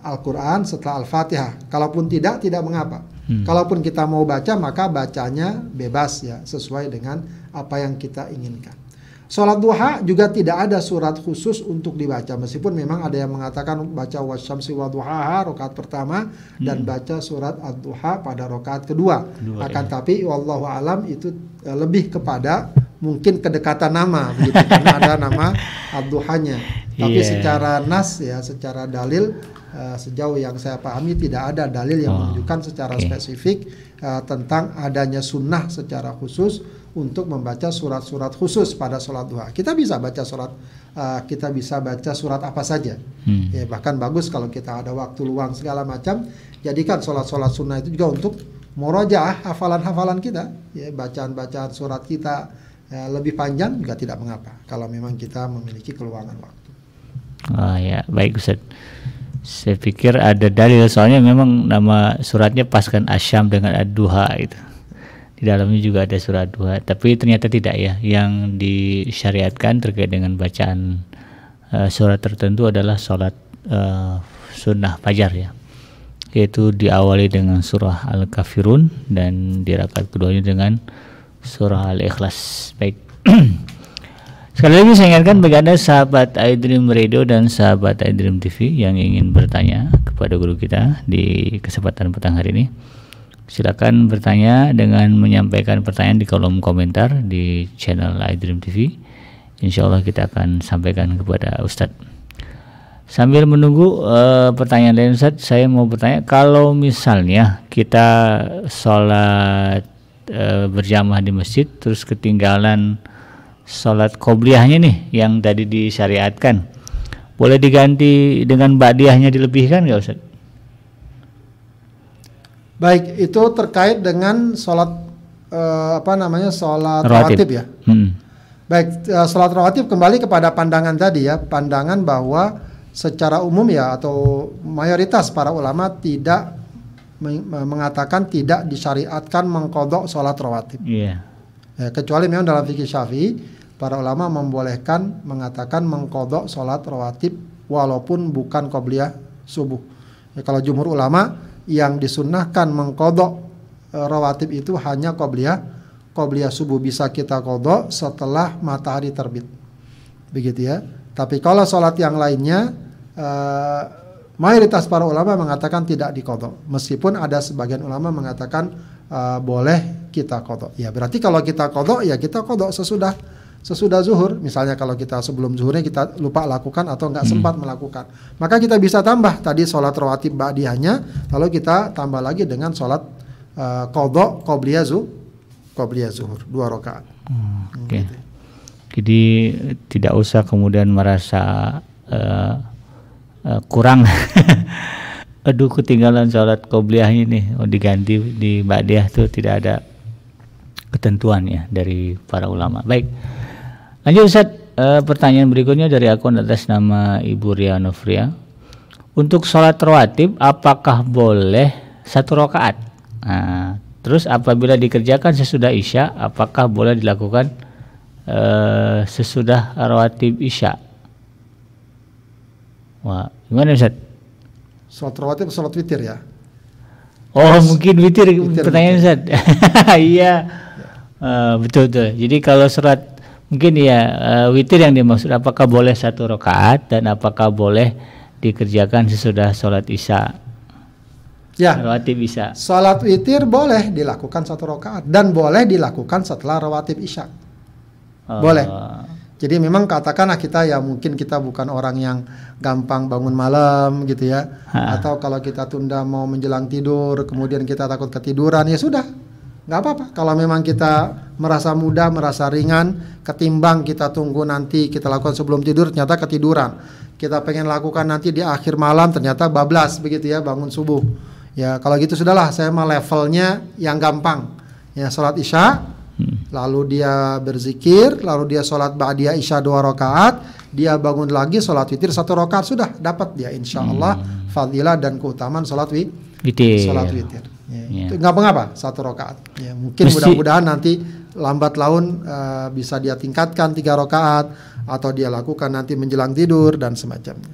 Al-Quran setelah Al-Fatihah. Kalaupun tidak, tidak mengapa. Hmm. Kalaupun kita mau baca, maka bacanya bebas ya, sesuai dengan apa yang kita inginkan. Sholat duha juga tidak ada surat khusus untuk dibaca meskipun memang ada yang mengatakan baca wasyamsi wa duhaha rakaat pertama hmm. dan baca surat ad-duha pada rakaat kedua. kedua Akan ya. tapi wallahu alam itu eh, lebih kepada mungkin kedekatan nama begitu karena ada nama ad-duhanya. Tapi yeah. secara nas ya secara dalil uh, sejauh yang saya pahami tidak ada dalil yang oh. menunjukkan secara okay. spesifik uh, tentang adanya sunnah secara khusus untuk membaca surat-surat khusus pada sholat duha. Kita bisa baca surat, uh, kita bisa baca surat apa saja. Hmm. Ya, bahkan bagus kalau kita ada waktu luang segala macam, jadikan sholat-sholat sunnah itu juga untuk morojaah hafalan-hafalan kita, ya, bacaan-bacaan surat kita ya, lebih panjang juga tidak mengapa kalau memang kita memiliki keluangan waktu. Oh ya, baik Ustaz. Saya pikir ada dalil soalnya memang nama suratnya pas kan asyam dengan ad-duha itu di dalamnya juga ada surat dua tapi ternyata tidak ya. Yang disyariatkan terkait dengan bacaan uh, surat tertentu adalah sholat uh, sunnah fajar ya. Yaitu diawali dengan surah al-kafirun dan di rakaat keduanya dengan surah al-ikhlas. Baik. <clears throat> Sekali lagi saya ingatkan bagi Anda sahabat iDream Radio dan sahabat iDream TV yang ingin bertanya kepada guru kita di kesempatan petang hari ini Silakan bertanya dengan menyampaikan pertanyaan di kolom komentar di channel iDream TV. Insya Allah kita akan sampaikan kepada Ustadz. Sambil menunggu uh, pertanyaan lain Ustadz, saya mau bertanya kalau misalnya kita sholat uh, berjamaah di masjid terus ketinggalan sholat qobliyahnya nih yang tadi disyariatkan boleh diganti dengan ba'diyahnya dilebihkan nggak Ustadz? Baik, itu terkait dengan sholat uh, apa namanya sholat rawatib, ya. Hmm. Baik, uh, sholat rawatib kembali kepada pandangan tadi ya, pandangan bahwa secara umum ya atau mayoritas para ulama tidak mengatakan tidak disyariatkan mengkodok sholat rawatib. Yeah. Ya, kecuali memang dalam fikih syafi'i para ulama membolehkan mengatakan mengkodok sholat rawatib walaupun bukan qobliyah subuh. Ya, kalau jumhur ulama yang disunnahkan mengkodok e, rawatib itu hanya qobliyah qobliyah subuh bisa kita kodok setelah matahari terbit. Begitu ya. Tapi kalau sholat yang lainnya e, mayoritas para ulama mengatakan tidak dikodok. Meskipun ada sebagian ulama mengatakan e, boleh kita kodok. Ya berarti kalau kita kodok ya kita kodok sesudah sesudah zuhur, misalnya kalau kita sebelum zuhurnya kita lupa lakukan atau nggak hmm. sempat melakukan, maka kita bisa tambah tadi sholat rawatib ba'diyahnya, lalu kita tambah lagi dengan sholat uh, kodok qobliyah zu, qobliyah zuhur dua rakaat. Hmm, Oke. Okay. Gitu. Jadi tidak usah kemudian merasa uh, uh, kurang. <laughs> Aduh ketinggalan sholat qobliyahnya nih, oh diganti di ba'diyah tuh tidak ada ketentuan ya dari para ulama. Baik. Lanjut Ustaz, e, pertanyaan berikutnya dari akun atas nama Ibu Ria Novria. Untuk sholat rawatib, apakah boleh satu rakaat? Nah, terus apabila dikerjakan sesudah isya, apakah boleh dilakukan e, sesudah rawatib isya? Wah, gimana Ustaz? Sholat rawatib sholat witir ya? Oh, Terus, mungkin witir, witir pertanyaan Ustaz. <laughs> Iya. Uh, betul betul. Jadi kalau sholat mungkin ya uh, witir yang dimaksud apakah boleh satu rakaat dan apakah boleh dikerjakan sesudah sholat isya? Ya. Rawatib isya. Sholat witir boleh dilakukan satu rakaat dan boleh dilakukan setelah rawatib isya. Oh. boleh. Jadi memang katakanlah kita ya mungkin kita bukan orang yang gampang bangun malam gitu ya. Ha. atau kalau kita tunda mau menjelang tidur kemudian kita takut ketiduran ya sudah nggak apa-apa kalau memang kita merasa mudah merasa ringan ketimbang kita tunggu nanti kita lakukan sebelum tidur ternyata ketiduran kita pengen lakukan nanti di akhir malam ternyata bablas begitu ya bangun subuh. Ya kalau gitu sudahlah saya mah levelnya yang gampang. Ya sholat isya, hmm. lalu dia berzikir, lalu dia sholat ba'diyah isya dua rakaat, dia bangun lagi sholat witir satu rakaat sudah dapat dia insya Allah hmm. fadilah dan keutamaan sholat wi witir. Sholat witir. Ya. Itu nggak mengapa satu rakaat. Ya, mungkin mudah-mudahan nanti lambat laun uh, bisa dia tingkatkan tiga rakaat atau dia lakukan nanti menjelang tidur dan semacamnya.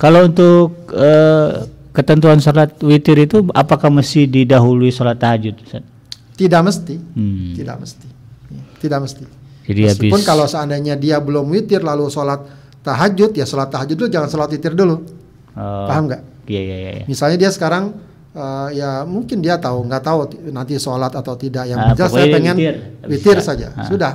Kalau untuk uh, ketentuan sholat witir itu apakah mesti didahului sholat tahajud? Tidak mesti, hmm. tidak mesti, ya, tidak mesti. Jadi Meskipun habis... kalau seandainya dia belum witir lalu sholat tahajud ya sholat tahajud dulu jangan sholat witir dulu. Oh. Paham nggak? Iya, iya iya. Misalnya dia sekarang uh, ya mungkin dia tahu nggak tahu nanti sholat atau tidak yang nah, jelas saya pengen witir, witir saja ha. sudah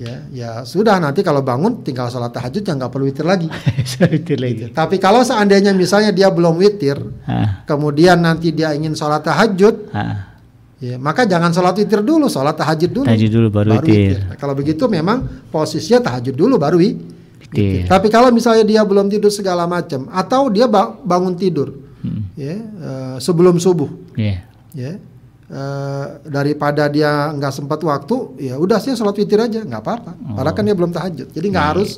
ya ya sudah nanti kalau bangun tinggal sholat tahajud ya nggak perlu witir lagi <laughs> witir lagi gitu. tapi kalau seandainya misalnya dia belum witir ha. kemudian nanti dia ingin sholat tahajud ha. ya maka jangan sholat witir dulu sholat tahajud dulu tahajud dulu baru, baru witir, witir. Nah, kalau begitu memang posisinya tahajud dulu baru witir. tapi kalau misalnya dia belum tidur segala macam atau dia bangun tidur hmm. ya uh, sebelum subuh yeah. ya uh, daripada dia nggak sempat waktu ya udah sih sholat witir aja nggak apa-apa oh. padahal kan dia belum tahajud jadi nggak yeah. harus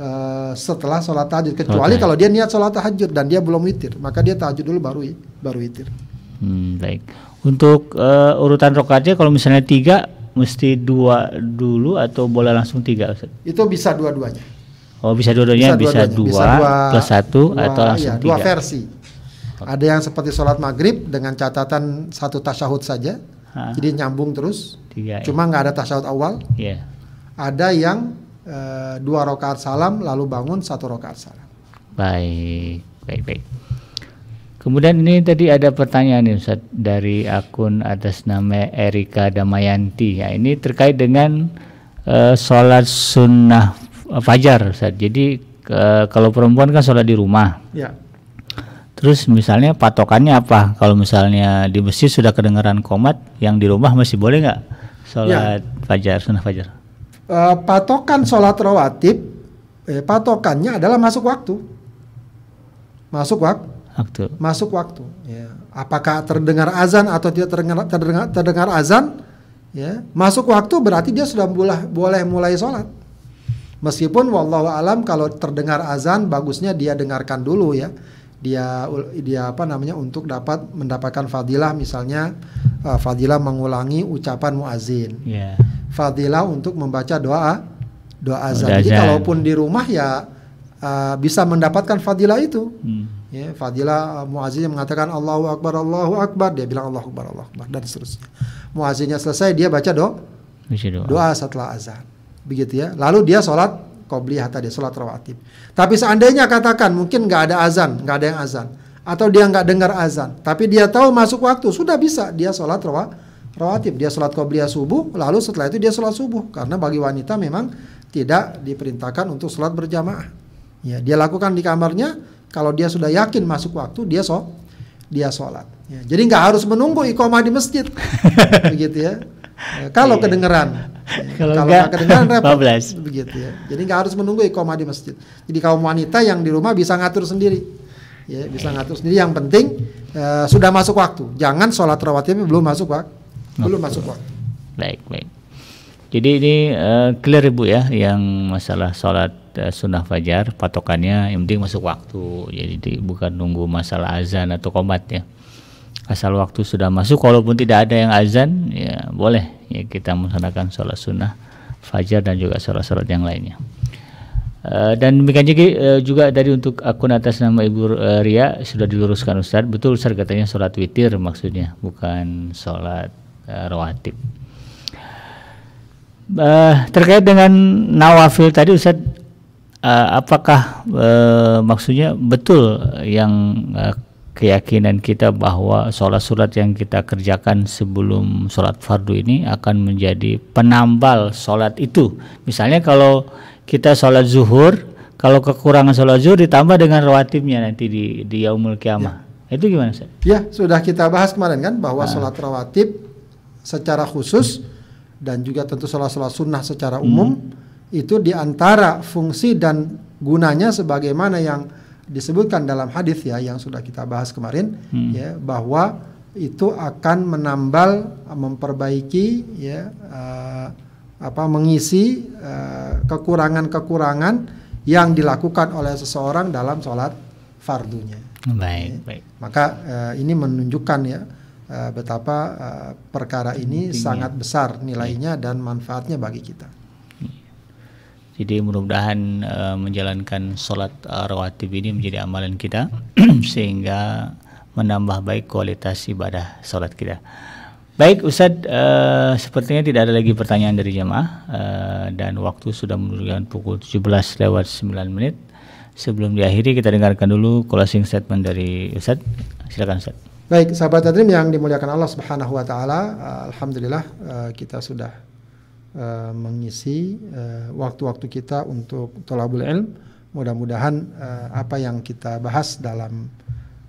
uh, setelah sholat tahajud kecuali okay. kalau dia niat sholat tahajud dan dia belum witir maka dia tahajud dulu baru baru witir hmm, baik untuk uh, urutan rokaatnya kalau misalnya tiga mesti dua dulu atau boleh langsung tiga Ustaz? itu bisa dua-duanya Oh bisa dua-duanya bisa, bisa, dua, bisa dua plus satu dua, atau langsung iya, tiga. Dua versi. Ada yang seperti sholat maghrib dengan catatan satu tasyahud saja, ha. jadi nyambung terus. Tiga, ya. Cuma nggak ada tasyahud awal. Yeah. Ada yang uh, dua rakaat salam lalu bangun satu rakaat salam. Baik, baik, baik. Kemudian ini tadi ada pertanyaan nih Ustaz dari akun atas nama Erika Damayanti. Ya, ini terkait dengan uh, sholat sunnah fajar Ustaz. Jadi uh, kalau perempuan kan sholat di rumah. Ya. Terus misalnya patokannya apa? Kalau misalnya di masjid sudah kedengaran komat, yang di rumah masih boleh nggak sholat ya. fajar, sunnah fajar? Uh, patokan sholat rawatib, eh, patokannya adalah masuk waktu. Masuk wak waktu. Masuk waktu. Ya. Apakah terdengar azan atau tidak terdengar terdengar, terdengar azan? Ya, masuk waktu berarti dia sudah boleh boleh mulai sholat. Meskipun wallahu alam kalau terdengar azan bagusnya dia dengarkan dulu ya dia dia apa namanya untuk dapat mendapatkan fadilah misalnya uh, fadilah mengulangi ucapan muazin. Yeah. Fadilah untuk membaca doa doa azan. Jadi kalaupun di rumah ya uh, bisa mendapatkan fadilah itu. Hmm. Ya, fadilah uh, muazin yang mengatakan Allahu akbar Allahu akbar dia bilang Allahu akbar Allahu akbar dan seterusnya. Muazinnya selesai dia baca do doa. doa setelah azan. Begitu ya. Lalu dia sholat qobliyah tadi sholat rawatib. Tapi seandainya katakan mungkin nggak ada azan, nggak ada yang azan, atau dia nggak dengar azan, tapi dia tahu masuk waktu sudah bisa dia sholat rawatib, dia sholat qobliyah subuh, lalu setelah itu dia sholat subuh karena bagi wanita memang tidak diperintahkan untuk sholat berjamaah. Ya, dia lakukan di kamarnya. Kalau dia sudah yakin masuk waktu, dia so, dia sholat. Ya, jadi nggak harus menunggu iqomah di masjid, <laughs> begitu ya. Kalau iya. kedengeran. <laughs> kalau enggak kedengeran repot. Begitu ya. Jadi nggak harus menunggu iqomah di masjid. Jadi kaum wanita yang di rumah bisa ngatur sendiri. Ya, bisa ngatur sendiri. Yang penting uh, sudah masuk waktu. Jangan sholat rawatib belum masuk waktu. Belum masuk waktu. Baik, baik. Jadi ini uh, clear Ibu ya yang masalah sholat uh, sunnah fajar patokannya yang penting masuk waktu. Jadi bukan nunggu masalah azan atau komat ya asal waktu sudah masuk walaupun tidak ada yang azan ya boleh. Ya kita melaksanakan sholat sunnah fajar dan juga sholat-sholat yang lainnya. Uh, dan demikian juga, uh, juga dari untuk akun atas nama Ibu uh, Ria sudah diluruskan Ustadz betul Ustadz katanya sholat witir maksudnya bukan sholat uh, rawatib. Uh, terkait dengan nawafil tadi Ustadz uh, apakah uh, maksudnya betul yang uh, keyakinan kita bahwa sholat surat yang kita kerjakan sebelum sholat fardu ini akan menjadi penambal sholat itu. Misalnya kalau kita sholat zuhur, kalau kekurangan sholat zuhur ditambah dengan rawatibnya nanti di, di yaumul kiamah. Ya. Itu gimana sih? Ya sudah kita bahas kemarin kan bahwa nah. sholat rawatib secara khusus dan juga tentu sholat-sholat sunnah secara umum hmm. itu di antara fungsi dan gunanya sebagaimana yang disebutkan dalam hadis ya yang sudah kita bahas kemarin hmm. ya bahwa itu akan menambal memperbaiki ya uh, apa mengisi kekurangan-kekurangan uh, yang dilakukan oleh seseorang dalam sholat fardunya. Baik, ya. baik. Maka uh, ini menunjukkan ya uh, betapa uh, perkara ini sangat besar nilainya dan manfaatnya bagi kita. Jadi mudah-mudahan uh, menjalankan sholat uh, rawatib ini menjadi amalan kita <clears throat> sehingga menambah baik kualitas ibadah sholat kita. Baik Ustadz, uh, sepertinya tidak ada lagi pertanyaan dari jemaah uh, dan waktu sudah menunjukkan pukul 17 lewat 9 menit. Sebelum diakhiri kita dengarkan dulu closing statement dari Ustadz. Silakan Ustadz. Baik, sahabat Adrim yang dimuliakan Allah Subhanahu wa taala, alhamdulillah uh, kita sudah uh, mengisi waktu-waktu uh, kita untuk tolabul ilm. Mudah-mudahan uh, apa yang kita bahas dalam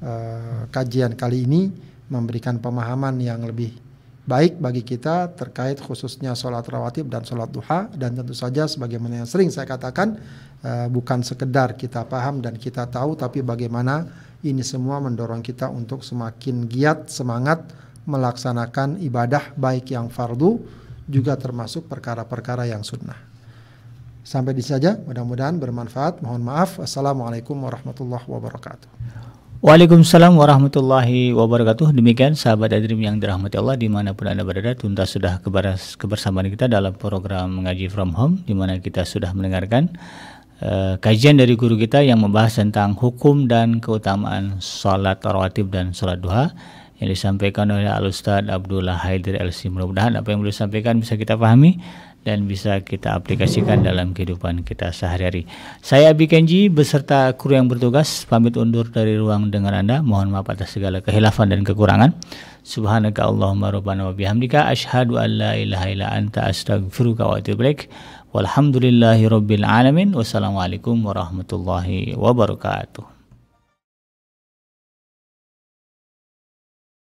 uh, kajian kali ini memberikan pemahaman yang lebih baik bagi kita terkait khususnya sholat rawatib dan sholat duha dan tentu saja sebagaimana yang sering saya katakan uh, bukan sekedar kita paham dan kita tahu tapi bagaimana ini semua mendorong kita untuk semakin giat semangat melaksanakan ibadah baik yang fardu juga termasuk perkara-perkara yang sunnah. Sampai di saja, mudah-mudahan bermanfaat. Mohon maaf. Assalamualaikum warahmatullahi wabarakatuh. Waalaikumsalam warahmatullahi wabarakatuh. Demikian sahabat Adrim yang dirahmati Allah di mana pun anda berada, tuntas sudah kebersamaan kita dalam program mengaji from home, di mana kita sudah mendengarkan uh, kajian dari guru kita yang membahas tentang hukum dan keutamaan sholat rawatib dan sholat duha yang disampaikan oleh Al Ustadz Abdullah Haidir LC. Mudah-mudahan apa yang beliau sampaikan bisa kita pahami dan bisa kita aplikasikan dalam kehidupan kita sehari-hari. Saya Abi Kenji beserta kru yang bertugas pamit undur dari ruang dengar Anda. Mohon maaf atas segala kehilafan dan kekurangan. Subhanaka Allahumma rabbana wa bihamdika asyhadu an la ilaha illa anta astaghfiruka wa atubu ilaik. Walhamdulillahi rabbil alamin. Wassalamualaikum warahmatullahi wabarakatuh.